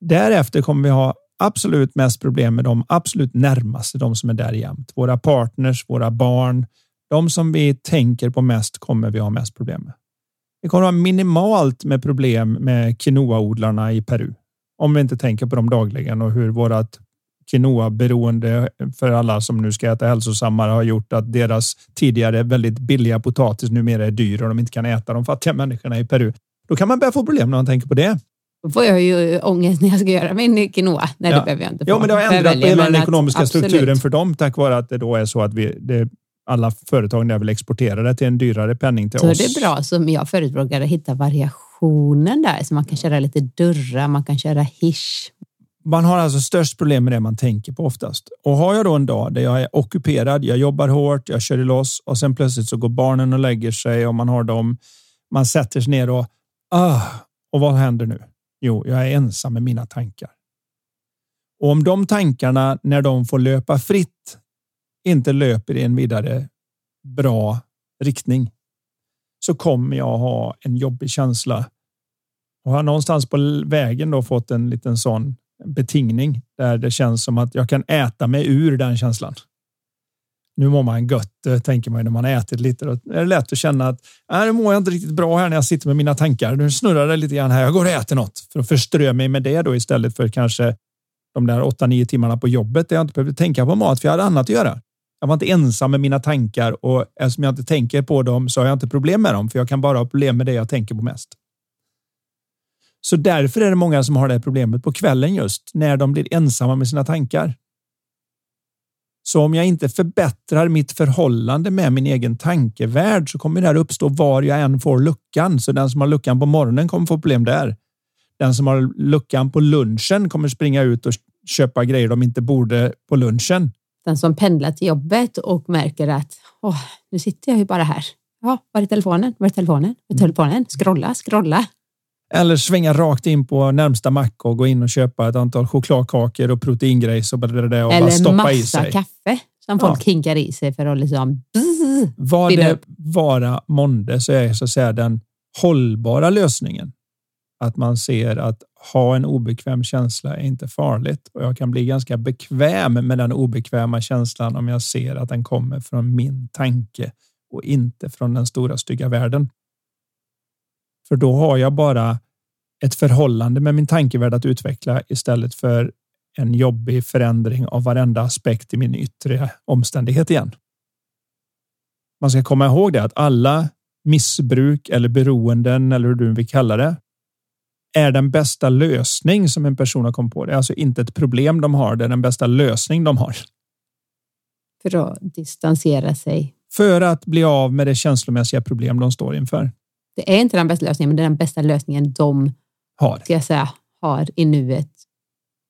Därefter kommer vi ha absolut mest problem med de absolut närmaste, de som är där jämt. Våra partners, våra barn, de som vi tänker på mest kommer vi ha mest problem med. Vi kommer ha minimalt med problem med quinoaodlarna i Peru. Om vi inte tänker på dem dagligen och hur vårat quinoa-beroende för alla som nu ska äta hälsosammare har gjort att deras tidigare väldigt billiga potatis numera är dyr och de inte kan äta de fattiga människorna i Peru. Då kan man börja få problem när man tänker på det. Då får jag ju ångest när jag ska göra min quinoa. Nej, ja. det behöver jag inte få. Ja, men det har ändrat på hela den ekonomiska att, strukturen för dem tack vare att det då är så att vi, det, alla företag där vill exportera det till en dyrare penning till så oss. Så det är bra som jag förespråkar att hitta variationen där så man kan köra lite dörrar, man kan köra hisch. Man har alltså störst problem med det man tänker på oftast. Och har jag då en dag där jag är ockuperad, jag jobbar hårt, jag kör loss och sen plötsligt så går barnen och lägger sig och man har dem. Man sätter sig ner och ah, och vad händer nu? Jo, jag är ensam med mina tankar. Och om de tankarna när de får löpa fritt inte löper i en vidare bra riktning så kommer jag ha en jobbig känsla. Och har någonstans på vägen då fått en liten sån betingning där det känns som att jag kan äta mig ur den känslan nu mår man gött, eh, tänker man när man har ätit lite. Då är det lätt att känna att äh, nu mår jag inte riktigt bra här när jag sitter med mina tankar. Nu snurrar det lite grann här. Jag går och äter något för att förströ mig med det då istället för kanske de där åtta, nio timmarna på jobbet där jag inte behövde tänka på mat för jag hade annat att göra. Jag var inte ensam med mina tankar och eftersom jag inte tänker på dem så har jag inte problem med dem för jag kan bara ha problem med det jag tänker på mest. Så därför är det många som har det problemet på kvällen just när de blir ensamma med sina tankar. Så om jag inte förbättrar mitt förhållande med min egen tankevärld så kommer det här uppstå var jag än får luckan. Så den som har luckan på morgonen kommer få problem där. Den som har luckan på lunchen kommer springa ut och köpa grejer de inte borde på lunchen. Den som pendlar till jobbet och märker att åh, nu sitter jag ju bara här. Ja, var är telefonen? Var är telefonen? Var är telefonen? Scrolla, scrolla. Eller svänga rakt in på närmsta mack och gå in och köpa ett antal chokladkakor och proteingrejs och, och bara stoppa i sig. Eller massa kaffe som folk ja. hinkar i sig för att liksom... Vad det vara månde så är så att säga den hållbara lösningen att man ser att ha en obekväm känsla är inte farligt och jag kan bli ganska bekväm med den obekväma känslan om jag ser att den kommer från min tanke och inte från den stora stygga världen. För då har jag bara ett förhållande med min tankevärld att utveckla istället för en jobbig förändring av varenda aspekt i min yttre omständighet igen. Man ska komma ihåg det att alla missbruk eller beroenden eller hur du vill kalla det är den bästa lösning som en person har kommit på. Det är alltså inte ett problem de har, det är den bästa lösning de har. För att distansera sig. För att bli av med det känslomässiga problem de står inför. Det är inte den bästa lösningen, men det är den bästa lösningen de har, ska jag säga, har i nuet.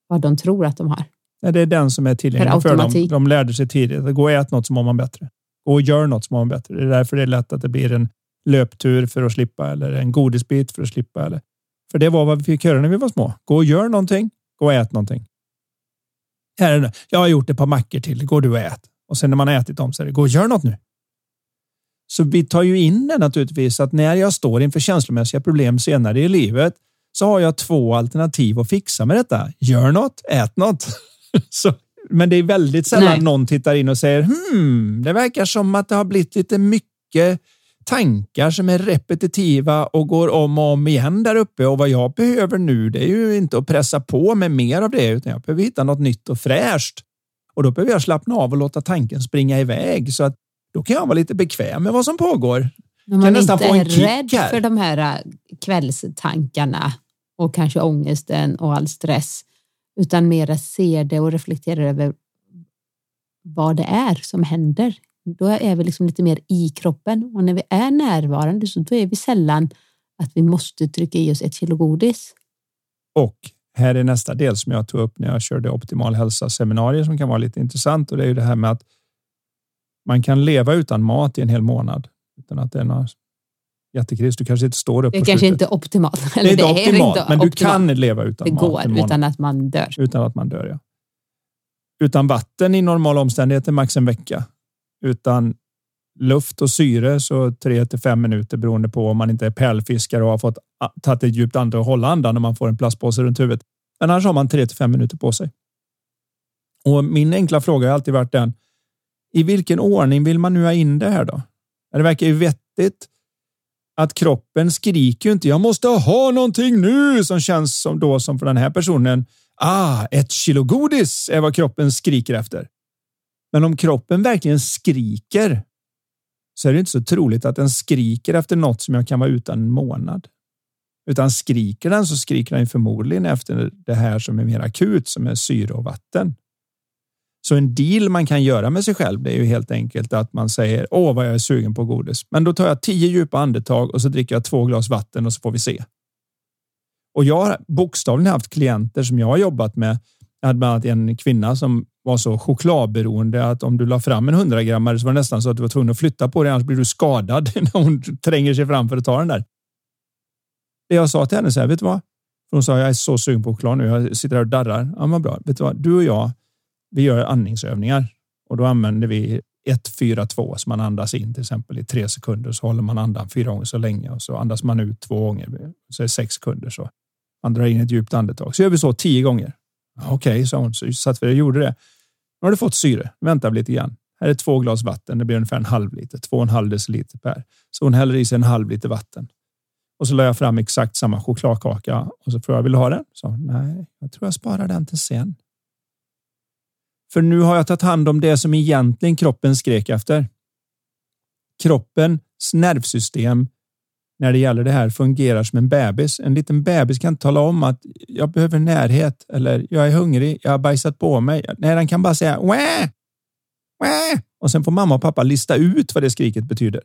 Vad de tror att de har. Nej, det är den som är tillgänglig för, för dem. De lärde sig tidigt att gå och ät något så mår man bättre. Gå och gör något så mår man bättre. Det är därför det är lätt att det blir en löptur för att slippa eller en godisbit för att slippa. Eller. För det var vad vi fick höra när vi var små. Gå och gör någonting. Gå och ät någonting. Här är det. Jag har gjort ett par mackor till. Går du och ät. Och sen när man har ätit dem så är det gå och gör något nu. Så vi tar ju in det naturligtvis att när jag står inför känslomässiga problem senare i livet så har jag två alternativ att fixa med detta. Gör något, ät något. så, men det är väldigt sällan Nej. någon tittar in och säger hmm, det verkar som att det har blivit lite mycket tankar som är repetitiva och går om och om igen där uppe och vad jag behöver nu det är ju inte att pressa på med mer av det utan jag behöver hitta något nytt och fräscht. Och då behöver jag slappna av och låta tanken springa iväg så att då kan jag vara lite bekväm med vad som pågår. Om man inte är rädd här. för de här äh, kvällstankarna och kanske ångesten och all stress, utan mera ser det och reflekterar över vad det är som händer. Då är vi liksom lite mer i kroppen och när vi är närvarande så då är vi sällan att vi måste trycka i oss ett kilo godis. Och här är nästa del som jag tog upp när jag körde optimal hälsa seminarier som kan vara lite intressant och det är ju det här med att Man kan leva utan mat i en hel månad utan att det är några jättekris. Du kanske inte står upp Det är kanske slutet. inte optimalt. Det är inte optimalt, men du kan leva utan Det mat går en månad. utan att man dör. utan att man dör. Ja. Utan vatten i normala omständigheter max en vecka. Utan luft och syre så tre till fem minuter beroende på om man inte är pärlfiskare och har fått tagit ett djupt andetag och hålla andan när man får en plastpåse runt huvudet. Men annars har man tre till fem minuter på sig. Och min enkla fråga har alltid varit den. I vilken ordning vill man nu ha in det här då? Det verkar ju vettigt att kroppen skriker ju inte. Jag måste ha någonting nu som känns som då som för den här personen. Ah, ett kilo godis är vad kroppen skriker efter. Men om kroppen verkligen skriker så är det inte så troligt att den skriker efter något som jag kan vara utan en månad. Utan skriker den så skriker den förmodligen efter det här som är mer akut som är syre och vatten. Så en deal man kan göra med sig själv det är ju helt enkelt att man säger åh vad jag är sugen på godis. Men då tar jag tio djupa andetag och så dricker jag två glas vatten och så får vi se. Och jag har bokstavligen haft klienter som jag har jobbat med. Jag hade bland annat en kvinna som var så chokladberoende att om du la fram en 100 grammare så var det nästan så att du var tvungen att flytta på dig annars blir du skadad när hon tränger sig fram för att ta den där. Det jag sa till henne så här, vet du vad? För hon sa jag är så sugen på choklad nu. Jag sitter här och darrar. Ja, vad bra. Vet du vad? Du och jag, vi gör andningsövningar och då använder vi 1, 4, 2 så man andas in till exempel i tre sekunder så håller man andan fyra gånger så länge och så andas man ut två gånger så är sex sekunder så man drar in ett djupt andetag. Så gör vi så tio gånger. Okej, okay, sa hon. Så satt vi och gjorde det. Nu har du fått syre. Vänta lite grann. Här är två glas vatten. Det blir ungefär en halv liter, två och en halv deciliter per. Så hon häller i sig en halv liter vatten. Och så la jag fram exakt samma chokladkaka och så frågade jag, vill du ha den? Så nej, jag tror jag sparar den till sen. För nu har jag tagit hand om det som egentligen kroppen skrek efter. Kroppens nervsystem när det gäller det här fungerar som en bebis. En liten bebis kan tala om att jag behöver närhet eller jag är hungrig. Jag har bajsat på mig. Nej, den kan bara säga Wä! Wä! och sen får mamma och pappa lista ut vad det skriket betyder.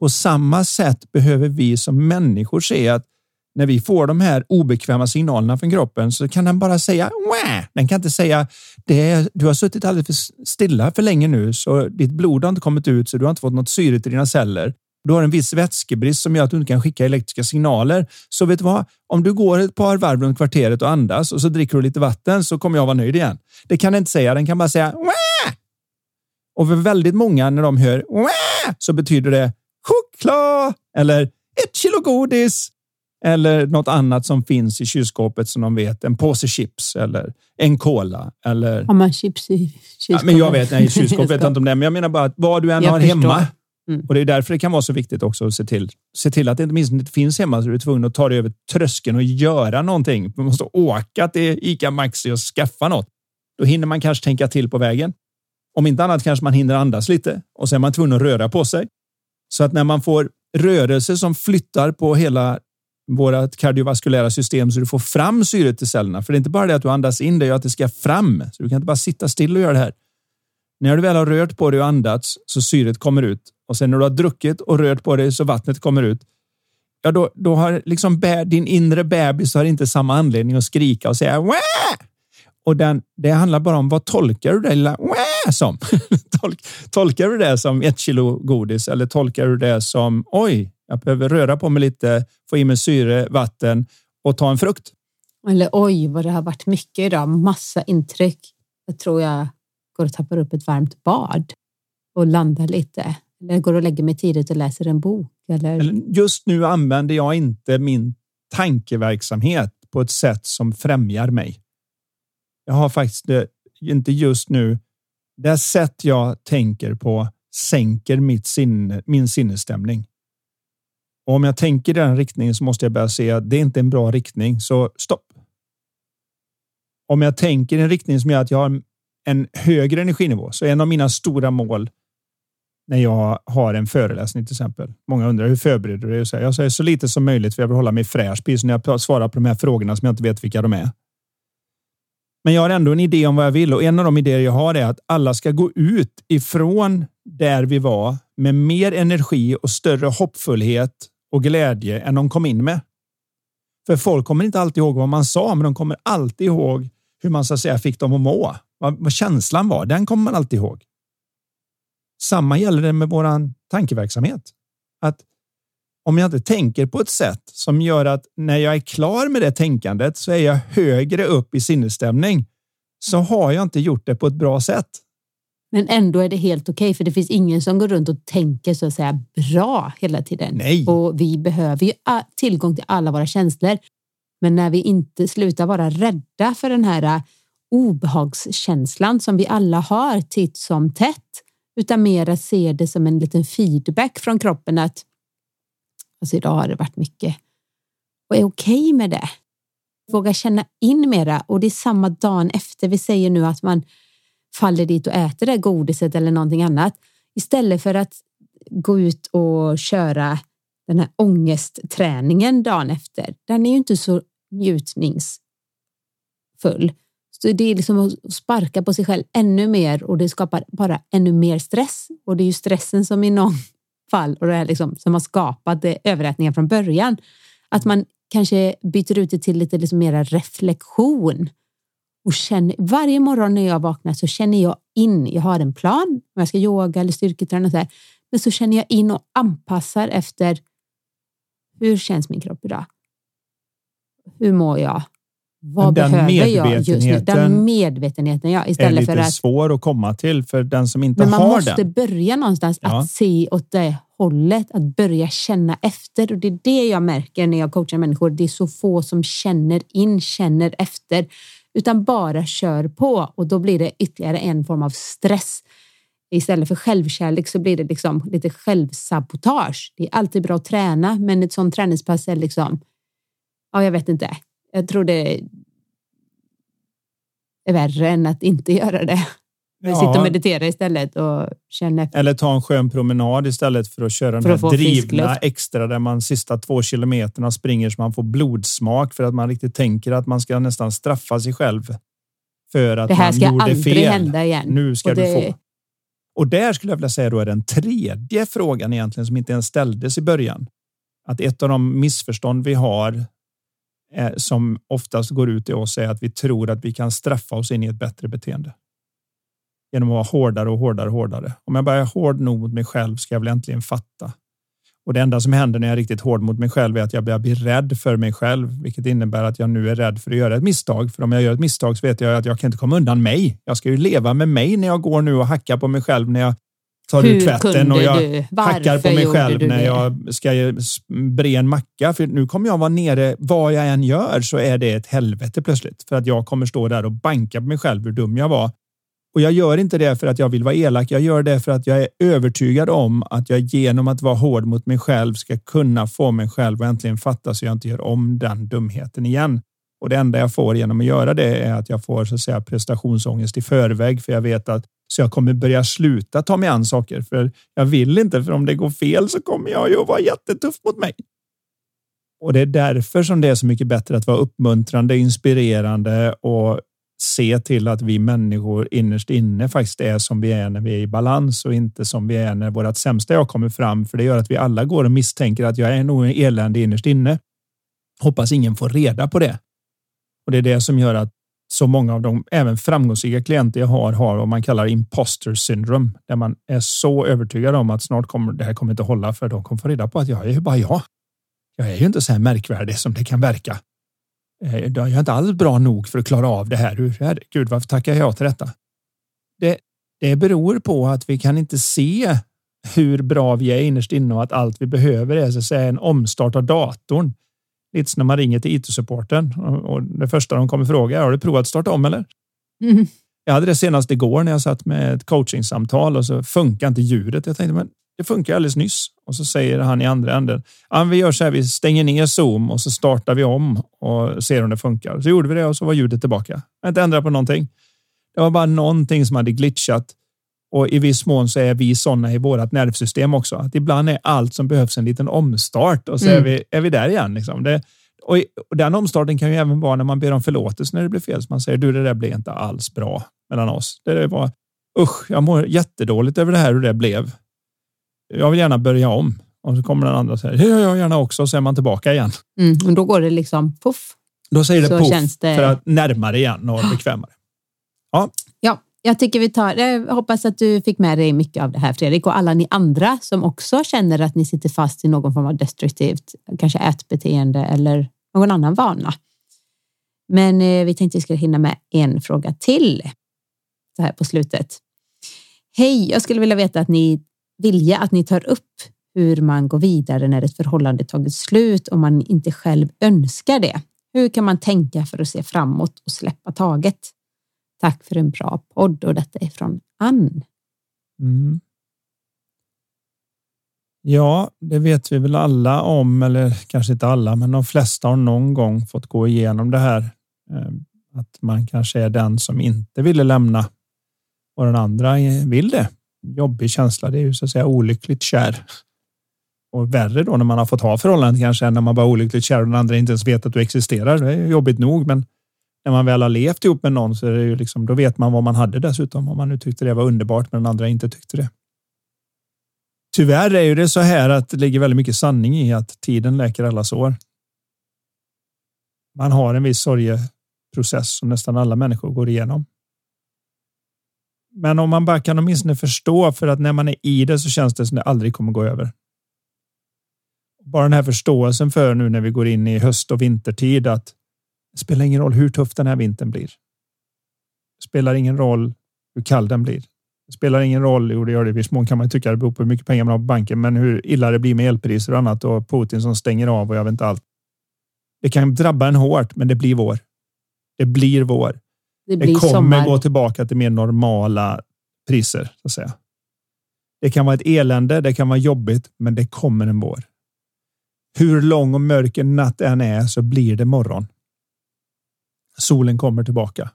På samma sätt behöver vi som människor se att när vi får de här obekväma signalerna från kroppen så kan den bara säga Wah! Den kan inte säga det är, du har suttit alldeles för stilla för länge nu så ditt blod har inte kommit ut så du har inte fått något syre till dina celler. Du har en viss vätskebrist som gör att du inte kan skicka elektriska signaler. Så vet du vad? Om du går ett par varv runt kvarteret och andas och så dricker du lite vatten så kommer jag vara nöjd igen. Det kan den inte säga. Den kan bara säga Wah! Och för väldigt många när de hör Wah! så betyder det choklad eller ett kilo godis eller något annat som finns i kylskåpet som de vet. En påse chips eller en cola eller. Har man chips i kylskåpet? Ja, men jag vet, nej, i kylskåpet vet jag inte om det, men jag menar bara att vad du än Jag har förstår. hemma. Mm. Och det är därför det kan vara så viktigt också att se till, se till att det inte minst inte finns hemma så du är tvungen att ta dig över tröskeln och göra någonting. Man måste åka till ICA Maxi och skaffa något. Då hinner man kanske tänka till på vägen. Om inte annat kanske man hinner andas lite och sen är man tvungen att röra på sig. Så att när man får rörelse som flyttar på hela vårt kardiovaskulära system så du får fram syret till cellerna. För det är inte bara det att du andas in, det är att det ska fram. Så du kan inte bara sitta still och göra det här. När du väl har rört på dig och andats så syret kommer ut och sen när du har druckit och rört på dig så vattnet kommer ut. Ja, då, då har liksom bä, din inre bebis har inte samma anledning att skrika och säga Wah! Och den, det handlar bara om vad tolkar du det lilla Wah! Som? Tolk, tolkar du det som ett kilo godis eller tolkar du det som oj, jag behöver röra på mig lite, få i mig syre, vatten och ta en frukt? Eller oj, vad det har varit mycket idag. Massa intryck. Jag tror jag går och tappar upp ett varmt bad och landar lite. Eller går och lägger mig tidigt och läser en bok. Eller, Just nu använder jag inte min tankeverksamhet på ett sätt som främjar mig. Jag har faktiskt det, inte just nu. Det sätt jag tänker på sänker mitt sinne, min sinnesstämning. Och om jag tänker i den riktningen så måste jag börja se att det är inte en bra riktning, så stopp. Om jag tänker i en riktning som gör att jag har en högre energinivå, så en av mina stora mål när jag har en föreläsning till exempel. Många undrar hur förbereder du dig? Jag säger så lite som möjligt för jag vill hålla mig fräsch precis när jag svarar på de här frågorna som jag inte vet vilka de är. Men jag har ändå en idé om vad jag vill och en av de idéer jag har är att alla ska gå ut ifrån där vi var med mer energi och större hoppfullhet och glädje än de kom in med. För folk kommer inte alltid ihåg vad man sa, men de kommer alltid ihåg hur man så att säga fick dem att må. Vad, vad känslan var, den kommer man alltid ihåg. Samma gäller det med våran tankeverksamhet. Att om jag inte tänker på ett sätt som gör att när jag är klar med det tänkandet så är jag högre upp i sinnesstämning så har jag inte gjort det på ett bra sätt. Men ändå är det helt okej, okay, för det finns ingen som går runt och tänker så att säga bra hela tiden. Nej. Och vi behöver ju tillgång till alla våra känslor. Men när vi inte slutar vara rädda för den här äh, obehagskänslan som vi alla har titt som tätt, utan mer ser det som en liten feedback från kroppen att alltså idag har det varit mycket och är okej okay med det. Våga känna in mera och det är samma dagen efter. Vi säger nu att man faller dit och äter det godiset eller någonting annat istället för att gå ut och köra den här ångestträningen dagen efter. Den är ju inte så njutningsfull. Så det är liksom att sparka på sig själv ännu mer och det skapar bara ännu mer stress. Och det är ju stressen som i någon fall och det är liksom, som har skapat det, överätningen från början. Att man kanske byter ut det till lite liksom mera reflektion och känner, varje morgon när jag vaknar så känner jag in, jag har en plan om jag ska yoga eller styrketräna och så här, men så känner jag in och anpassar efter hur känns min kropp idag? Hur mår jag? Vad den behöver jag just nu? Den medvetenheten, ja. Istället är lite för att, svår att komma till för den som inte har den. Men man måste börja någonstans ja. att se åt det hållet, att börja känna efter. Och det är det jag märker när jag coachar människor. Det är så få som känner in, känner efter utan bara kör på och då blir det ytterligare en form av stress. Istället för självkärlek så blir det liksom lite självsabotage. Det är alltid bra att träna, men ett sånt träningspass är liksom, ja, jag vet inte. Jag tror det är värre än att inte göra det. Ja. Sitta och meditera istället och känna efter. Eller ta en skön promenad istället för att köra för den här drivna extra där man sista två kilometerna springer så man får blodsmak för att man riktigt tänker att man ska nästan straffa sig själv. För att det här ska man aldrig fel. hända igen. Nu ska det... du få. Och där skulle jag vilja säga då är den tredje frågan egentligen som inte ens ställdes i början. Att ett av de missförstånd vi har Eh, som oftast går ut i oss är att vi tror att vi kan straffa oss in i ett bättre beteende genom att vara hårdare och hårdare och hårdare. Om jag bara är hård nog mot mig själv ska jag väl äntligen fatta. Och det enda som händer när jag är riktigt hård mot mig själv är att jag börjar bli rädd för mig själv, vilket innebär att jag nu är rädd för att göra ett misstag. För om jag gör ett misstag så vet jag att jag kan inte komma undan mig. Jag ska ju leva med mig när jag går nu och hackar på mig själv när jag tar ut tvätten och jag hackar på mig själv när jag ska bre en macka. För nu kommer jag vara nere, vad jag än gör så är det ett helvete plötsligt. För att jag kommer stå där och banka på mig själv hur dum jag var och jag gör inte det för att jag vill vara elak. Jag gör det för att jag är övertygad om att jag genom att vara hård mot mig själv ska kunna få mig själv att äntligen fatta så jag inte gör om den dumheten igen. Och det enda jag får genom att göra det är att jag får så att säga prestationsångest i förväg, för jag vet att så jag kommer börja sluta ta mig an saker, för jag vill inte, för om det går fel så kommer jag ju att vara jättetuff mot mig. Och det är därför som det är så mycket bättre att vara uppmuntrande, inspirerande och se till att vi människor innerst inne faktiskt är som vi är när vi är i balans och inte som vi är när vårt sämsta jag kommer fram. För det gör att vi alla går och misstänker att jag är nog eländig innerst inne. Hoppas ingen får reda på det. Och det är det som gör att så många av de även framgångsrika klienter jag har har vad man kallar imposter syndrome, där man är så övertygad om att snart kommer det här kommer inte hålla för de kommer få reda på att jag är ju bara jag. Jag är ju inte så här märkvärdig som det kan verka. Eh, jag är inte alls bra nog för att klara av det här. Herregud, varför tackar jag till detta? Det, det beror på att vi kan inte se hur bra vi är innerst inne och att allt vi behöver är så att säga en omstart av datorn. Lite när man ringer till it-supporten och det första de kommer fråga är har du provat att starta om eller? Mm. Jag hade det senast igår när jag satt med ett coachingsamtal och så funkar inte ljudet. Jag tänkte, men det funkar alldeles nyss. Och så säger han i andra änden. Ja, vi gör så här. Vi stänger ner Zoom och så startar vi om och ser om det funkar. Så gjorde vi det och så var ljudet tillbaka. Jag inte ändrat på någonting. Det var bara någonting som hade glitchat. Och i viss mån så är vi sådana i vårt nervsystem också. Att ibland är allt som behövs en liten omstart och så mm. är, vi, är vi där igen. Liksom. Det, och, och den omstarten kan ju även vara när man ber om förlåtelse när det blir fel. Så man säger du, det där blev inte alls bra mellan oss. Det var usch, jag mår jättedåligt över det här hur det blev jag vill gärna börja om. Och så kommer den andra och säger, det gör jag gärna också. Och så är man tillbaka igen. Mm, och då går det liksom puff. Då säger det så puff det... för att närmare igen och bekvämare. Ja jag tycker vi tar, jag hoppas att du fick med dig mycket av det här Fredrik och alla ni andra som också känner att ni sitter fast i någon form av destruktivt, kanske ätbeteende eller någon annan vana. Men eh, vi tänkte vi skulle hinna med en fråga till så här på slutet. Hej, jag skulle vilja veta att ni vilja att ni tar upp hur man går vidare när ett förhållande tagit slut om man inte själv önskar det. Hur kan man tänka för att se framåt och släppa taget? Tack för en bra podd och detta är från Ann. Mm. Ja, det vet vi väl alla om, eller kanske inte alla, men de flesta har någon gång fått gå igenom det här. Eh, att man kanske är den som inte ville lämna och den andra vill det. Jobbig känsla. Det är ju så att säga olyckligt kär. Och värre då när man har fått ha förhållandet kanske än när man bara olyckligt kär och den andra inte ens vet att du existerar. Det är jobbigt nog, men när man väl har levt ihop med någon så är det ju liksom, då vet man vad man hade dessutom. Om man nu tyckte det var underbart men den andra inte tyckte det. Tyvärr är ju det så här att det ligger väldigt mycket sanning i att tiden läker alla sår. Man har en viss sorgeprocess som nästan alla människor går igenom. Men om man bara kan åtminstone förstå för att när man är i det så känns det som det aldrig kommer gå över. Bara den här förståelsen för nu när vi går in i höst och vintertid att spelar ingen roll hur tuff den här vintern blir. Det spelar ingen roll hur kall den blir. Det spelar ingen roll, jo det gör det i viss mån kan man tycka, det beror på hur mycket pengar man har på banken, men hur illa det blir med elpriser och annat och Putin som stänger av och jag vet inte allt. Det kan drabba en hårt, men det blir vår. Det blir vår. Det, det kommer sommar. gå tillbaka till mer normala priser så att säga. Det kan vara ett elände, det kan vara jobbigt, men det kommer en vår. Hur lång och mörk en natt än är så blir det morgon. Solen kommer tillbaka.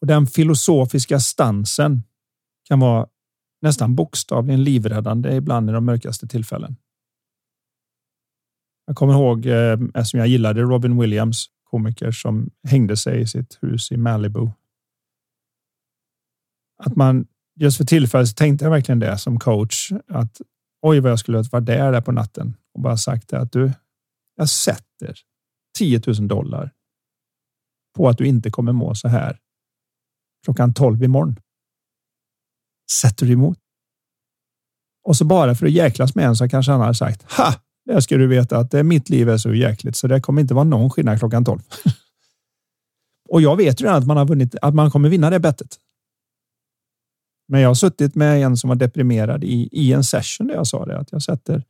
Och den filosofiska stansen kan vara nästan bokstavligen livräddande ibland i de mörkaste tillfällen. Jag kommer ihåg, eh, eftersom jag gillade Robin Williams, komiker som hängde sig i sitt hus i Malibu. Att man just för tillfället tänkte jag verkligen det som coach att oj vad jag skulle vara där, där på natten och bara sagt det att du, jag sätter 10 000 dollar på att du inte kommer må så här klockan 12 imorgon. Sätter du emot? Och så bara för att jäklas med en så kanske han har sagt ha, det ska du veta att det, mitt liv är så jäkligt så det kommer inte vara någon skillnad klockan 12. och jag vet ju redan att man har vunnit, att man kommer vinna det bettet. Men jag har suttit med en som var deprimerad i, i en session där jag sa det att jag sätter,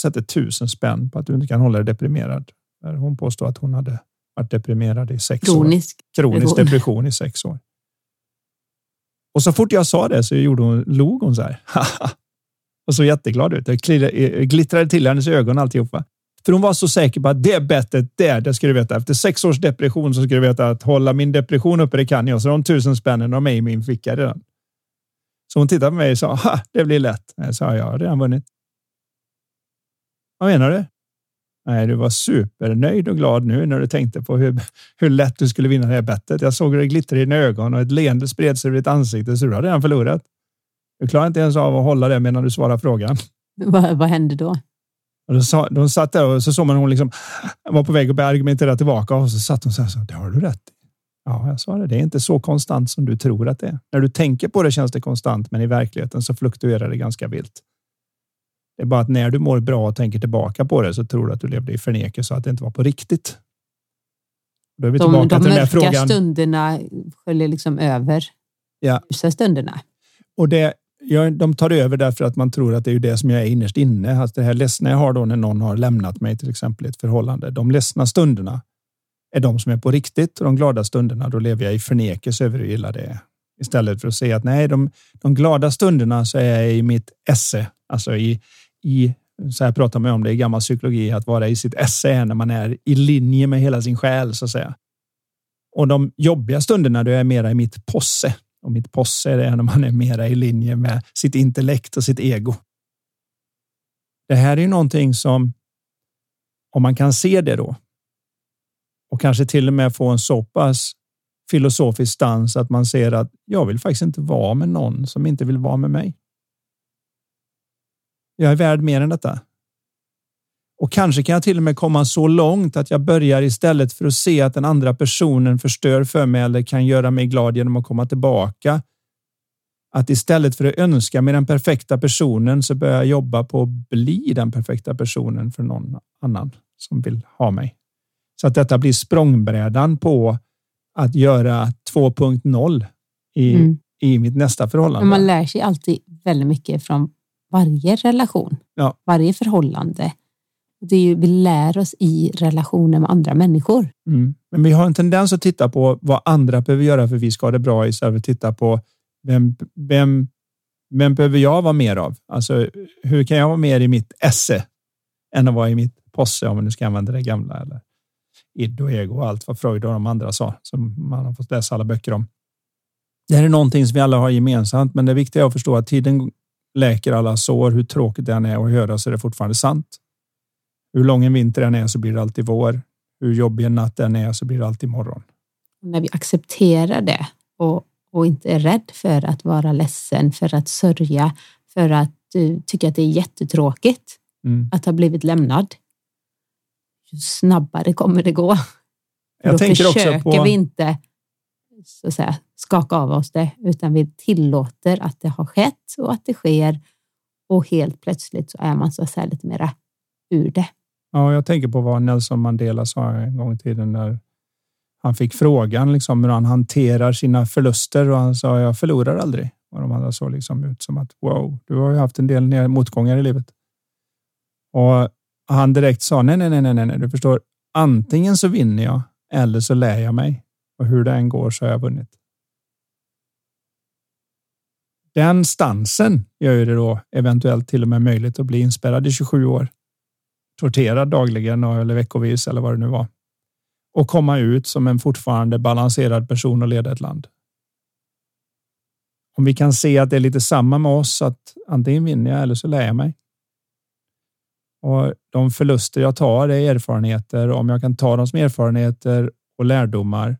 sätter tusen spänn på att du inte kan hålla dig deprimerad. Hon påstår att hon hade varit deprimerad i sex Kronisk år. Kronisk depression i sex år. Och så fort jag sa det så gjorde hon, log hon så här. och så jätteglad ut. Det glittrade till hennes ögon alltihopa. För hon var så säker på att det bettet där, det ska du veta. Efter sex års depression så ska du veta att hålla min depression uppe, det kan jag. Så de tusen spännen har med i min ficka redan. Så hon tittade på mig och sa, ha, det blir lätt. Jag sa, jag har redan vunnit. Vad menar du? Nej, du var supernöjd och glad nu när du tänkte på hur, hur lätt du skulle vinna det här bettet. Jag såg hur det glittrade i dina ögon och ett leende spred sig över ditt ansikte, så du har redan förlorat. Du klarar inte ens av att hålla det medan du svarar frågan. Vad, vad hände då? Och då sa, de satt där och så såg man hon liksom var på väg att börja argumentera tillbaka och så satt hon så här. Så, det har du rätt Ja, jag sa det. Det är inte så konstant som du tror att det är. När du tänker på det känns det konstant, men i verkligheten så fluktuerar det ganska vilt. Det är bara att när du mår bra och tänker tillbaka på det så tror du att du levde i förnekelse och att det inte var på riktigt. Då är vi de, de till mörka frågan. stunderna sköljer liksom över ja. ljusa stunderna. Och det, ja, de tar över därför att man tror att det är det som jag är innerst inne. Alltså det här ledsna jag har då när någon har lämnat mig till exempel i ett förhållande. De ledsna stunderna är de som är på riktigt och de glada stunderna då lever jag i förnekelse över hur illa det är. Istället för att säga att nej, de, de glada stunderna så är jag i mitt esse, alltså i, i så här pratar man om det i gammal psykologi, att vara i sitt esse när man är i linje med hela sin själ så att säga. Och de jobbiga stunderna då är jag mera i mitt posse och mitt posse är det när man är mera i linje med sitt intellekt och sitt ego. Det här är ju någonting som om man kan se det då och kanske till och med få en så pass filosofisk stans att man ser att jag vill faktiskt inte vara med någon som inte vill vara med mig. Jag är värd mer än detta. Och kanske kan jag till och med komma så långt att jag börjar istället för att se att den andra personen förstör för mig eller kan göra mig glad genom att komma tillbaka. Att istället för att önska mig den perfekta personen så börjar jag jobba på att bli den perfekta personen för någon annan som vill ha mig. Så att detta blir språngbrädan på att göra 2.0 i, mm. i mitt nästa förhållande. Man lär sig alltid väldigt mycket från varje relation, ja. varje förhållande. Det är ju, vi lär oss i relationer med andra människor. Mm. Men vi har en tendens att titta på vad andra behöver göra för att vi ska ha det bra istället för att titta på vem, vem, vem behöver jag vara mer av? Alltså, hur kan jag vara mer i mitt esse än att vara i mitt posse om man nu ska använda det gamla eller id och ego och allt vad Freud och de andra sa som man har fått läsa alla böcker om. Det här är någonting som vi alla har gemensamt, men det viktiga är att förstå att tiden läker alla sår. Hur tråkigt det än är att höra så är det fortfarande sant. Hur lång en vinter än är så blir det alltid vår. Hur jobbig en natt än är så blir det alltid morgon. När vi accepterar det och, och inte är rädd för att vara ledsen, för att sörja, för att du tycker att det är jättetråkigt mm. att ha blivit lämnad. Ju snabbare kommer det gå. Jag Då tänker försöker också på... vi inte så att säga, skaka av oss det, utan vi tillåter att det har skett och att det sker. Och helt plötsligt så är man så att säga lite mera ur det. Ja, jag tänker på vad Nelson Mandela sa en gång i tiden när han fick frågan liksom hur han hanterar sina förluster och han sa jag förlorar aldrig. Och de andra såg liksom ut som att wow, du har ju haft en del motgångar i livet. Och han direkt sa nej, nej, nej, nej, nej, du förstår. Antingen så vinner jag eller så lär jag mig och hur det än går så har jag vunnit. Den stansen gör ju det då eventuellt till och med möjligt att bli inspärrad i 27 år torterad dagligen eller veckovis eller vad det nu var. Och komma ut som en fortfarande balanserad person och leda ett land. Om vi kan se att det är lite samma med oss, att antingen vinner jag eller så lär jag mig. Och de förluster jag tar är erfarenheter. Om jag kan ta dem som erfarenheter och lärdomar.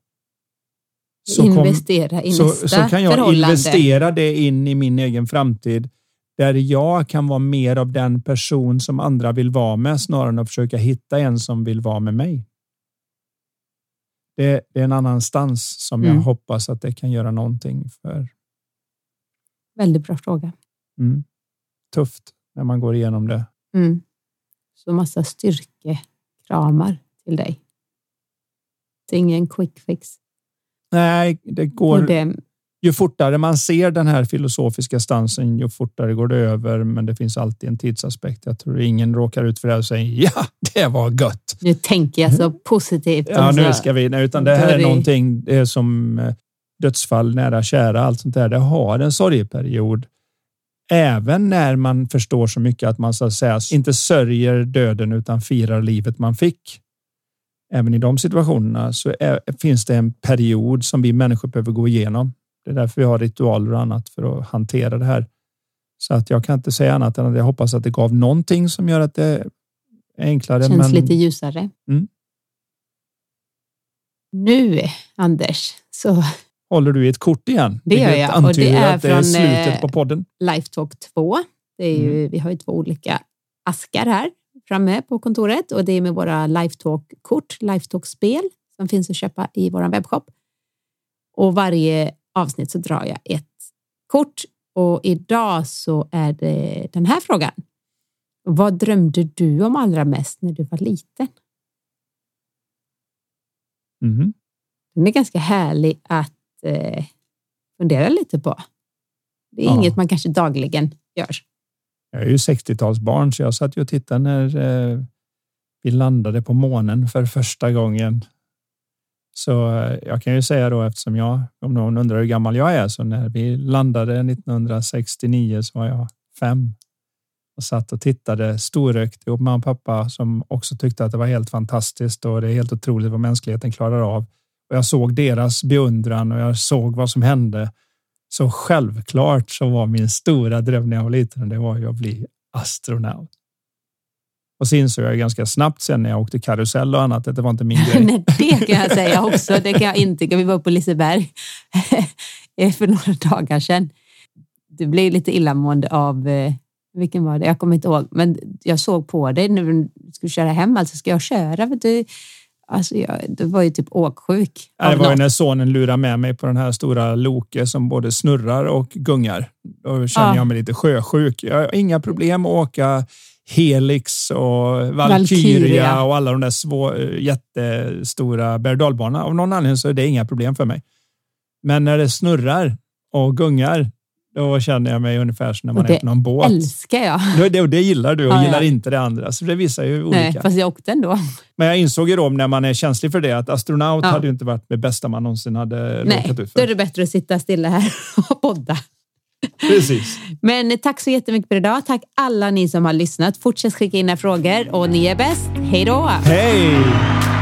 Så investera kom, i nästa så, så kan jag investera det in i min egen framtid där jag kan vara mer av den person som andra vill vara med snarare än att försöka hitta en som vill vara med mig. Det, det är en annanstans som mm. jag hoppas att det kan göra någonting för. Väldigt bra fråga. Mm. Tufft när man går igenom det. Mm. Så massa styrkekramar till dig. Det är ingen quick fix. Nej, det går. Det, ju fortare man ser den här filosofiska stansen, ju fortare går det över. Men det finns alltid en tidsaspekt. Jag tror ingen råkar ut för det och säger ja, det var gött. Nu tänker jag så positivt. Ja, nu ska vi, nej, utan det här är någonting det är som eh, dödsfall, nära kära, allt sånt där. Det har en sorgeperiod. Även när man förstår så mycket att man så att säga inte sörjer döden utan firar livet man fick. Även i de situationerna så är, finns det en period som vi människor behöver gå igenom det är därför vi har ritualer och annat för att hantera det här. Så att jag kan inte säga annat än att jag hoppas att det gav någonting som gör att det är enklare. Känns men... lite ljusare. Mm. Nu, Anders, så håller du i ett kort igen. Det gör jag. Och det är att det är slutet på podden. Eh, Lifetalk 2. Det är ju, mm. Vi har ju två olika askar här framme på kontoret och det är med våra Lifetalk-kort, Lifetalk-spel som finns att köpa i vår webbshop. Och varje avsnitt så drar jag ett kort och idag så är det den här frågan. Vad drömde du om allra mest när du var liten? Mm. Den är ganska härlig att eh, fundera lite på. Det är ja. inget man kanske dagligen gör. Jag är ju 60-talsbarn så jag satt ju och tittade när eh, vi landade på månen för första gången så eh, jag kan ju säga då eftersom jag, om någon undrar hur gammal jag är, så när vi landade 1969 så var jag fem och satt och tittade storökt ihop med mamma och pappa som också tyckte att det var helt fantastiskt och det är helt otroligt vad mänskligheten klarar av. Och jag såg deras beundran och jag såg vad som hände. Så självklart så var min stora dröm när jag var liten, det var ju att bli astronaut. Och så insåg jag ganska snabbt sen när jag åkte karusell och annat att det var inte min grej. Nej, det kan jag säga också. Det kan jag intyga. Vi var på Liseberg för några dagar sedan. Du blev lite illamående av eh, Vilken var det? Jag kommer inte ihåg, men jag såg på dig när du skulle köra hem. Alltså, ska jag köra? För du, alltså, jag, du var ju typ åksjuk. Det var ju när sonen lurade med mig på den här stora loket som både snurrar och gungar. Då känner ja. jag mig lite sjösjuk. Jag har inga problem att åka Helix och Valkyria, Valkyria. och alla de där svå, jättestora berg Av någon anledning så är det inga problem för mig. Men när det snurrar och gungar, då känner jag mig ungefär som när man är på någon båt. Det älskar jag. Det, och det gillar du och ja, gillar ja. inte det andra. Så det visar ju olika. Nej, fast jag åkte ändå. Men jag insåg ju då när man är känslig för det att astronaut ja. hade ju inte varit det bästa man någonsin hade Nej, råkat ut för. Då är det bättre att sitta stilla här och podda. Precis. Men tack så jättemycket för idag. Tack alla ni som har lyssnat. Fortsätt skicka in era frågor och ni är bäst. Hej då! Hej!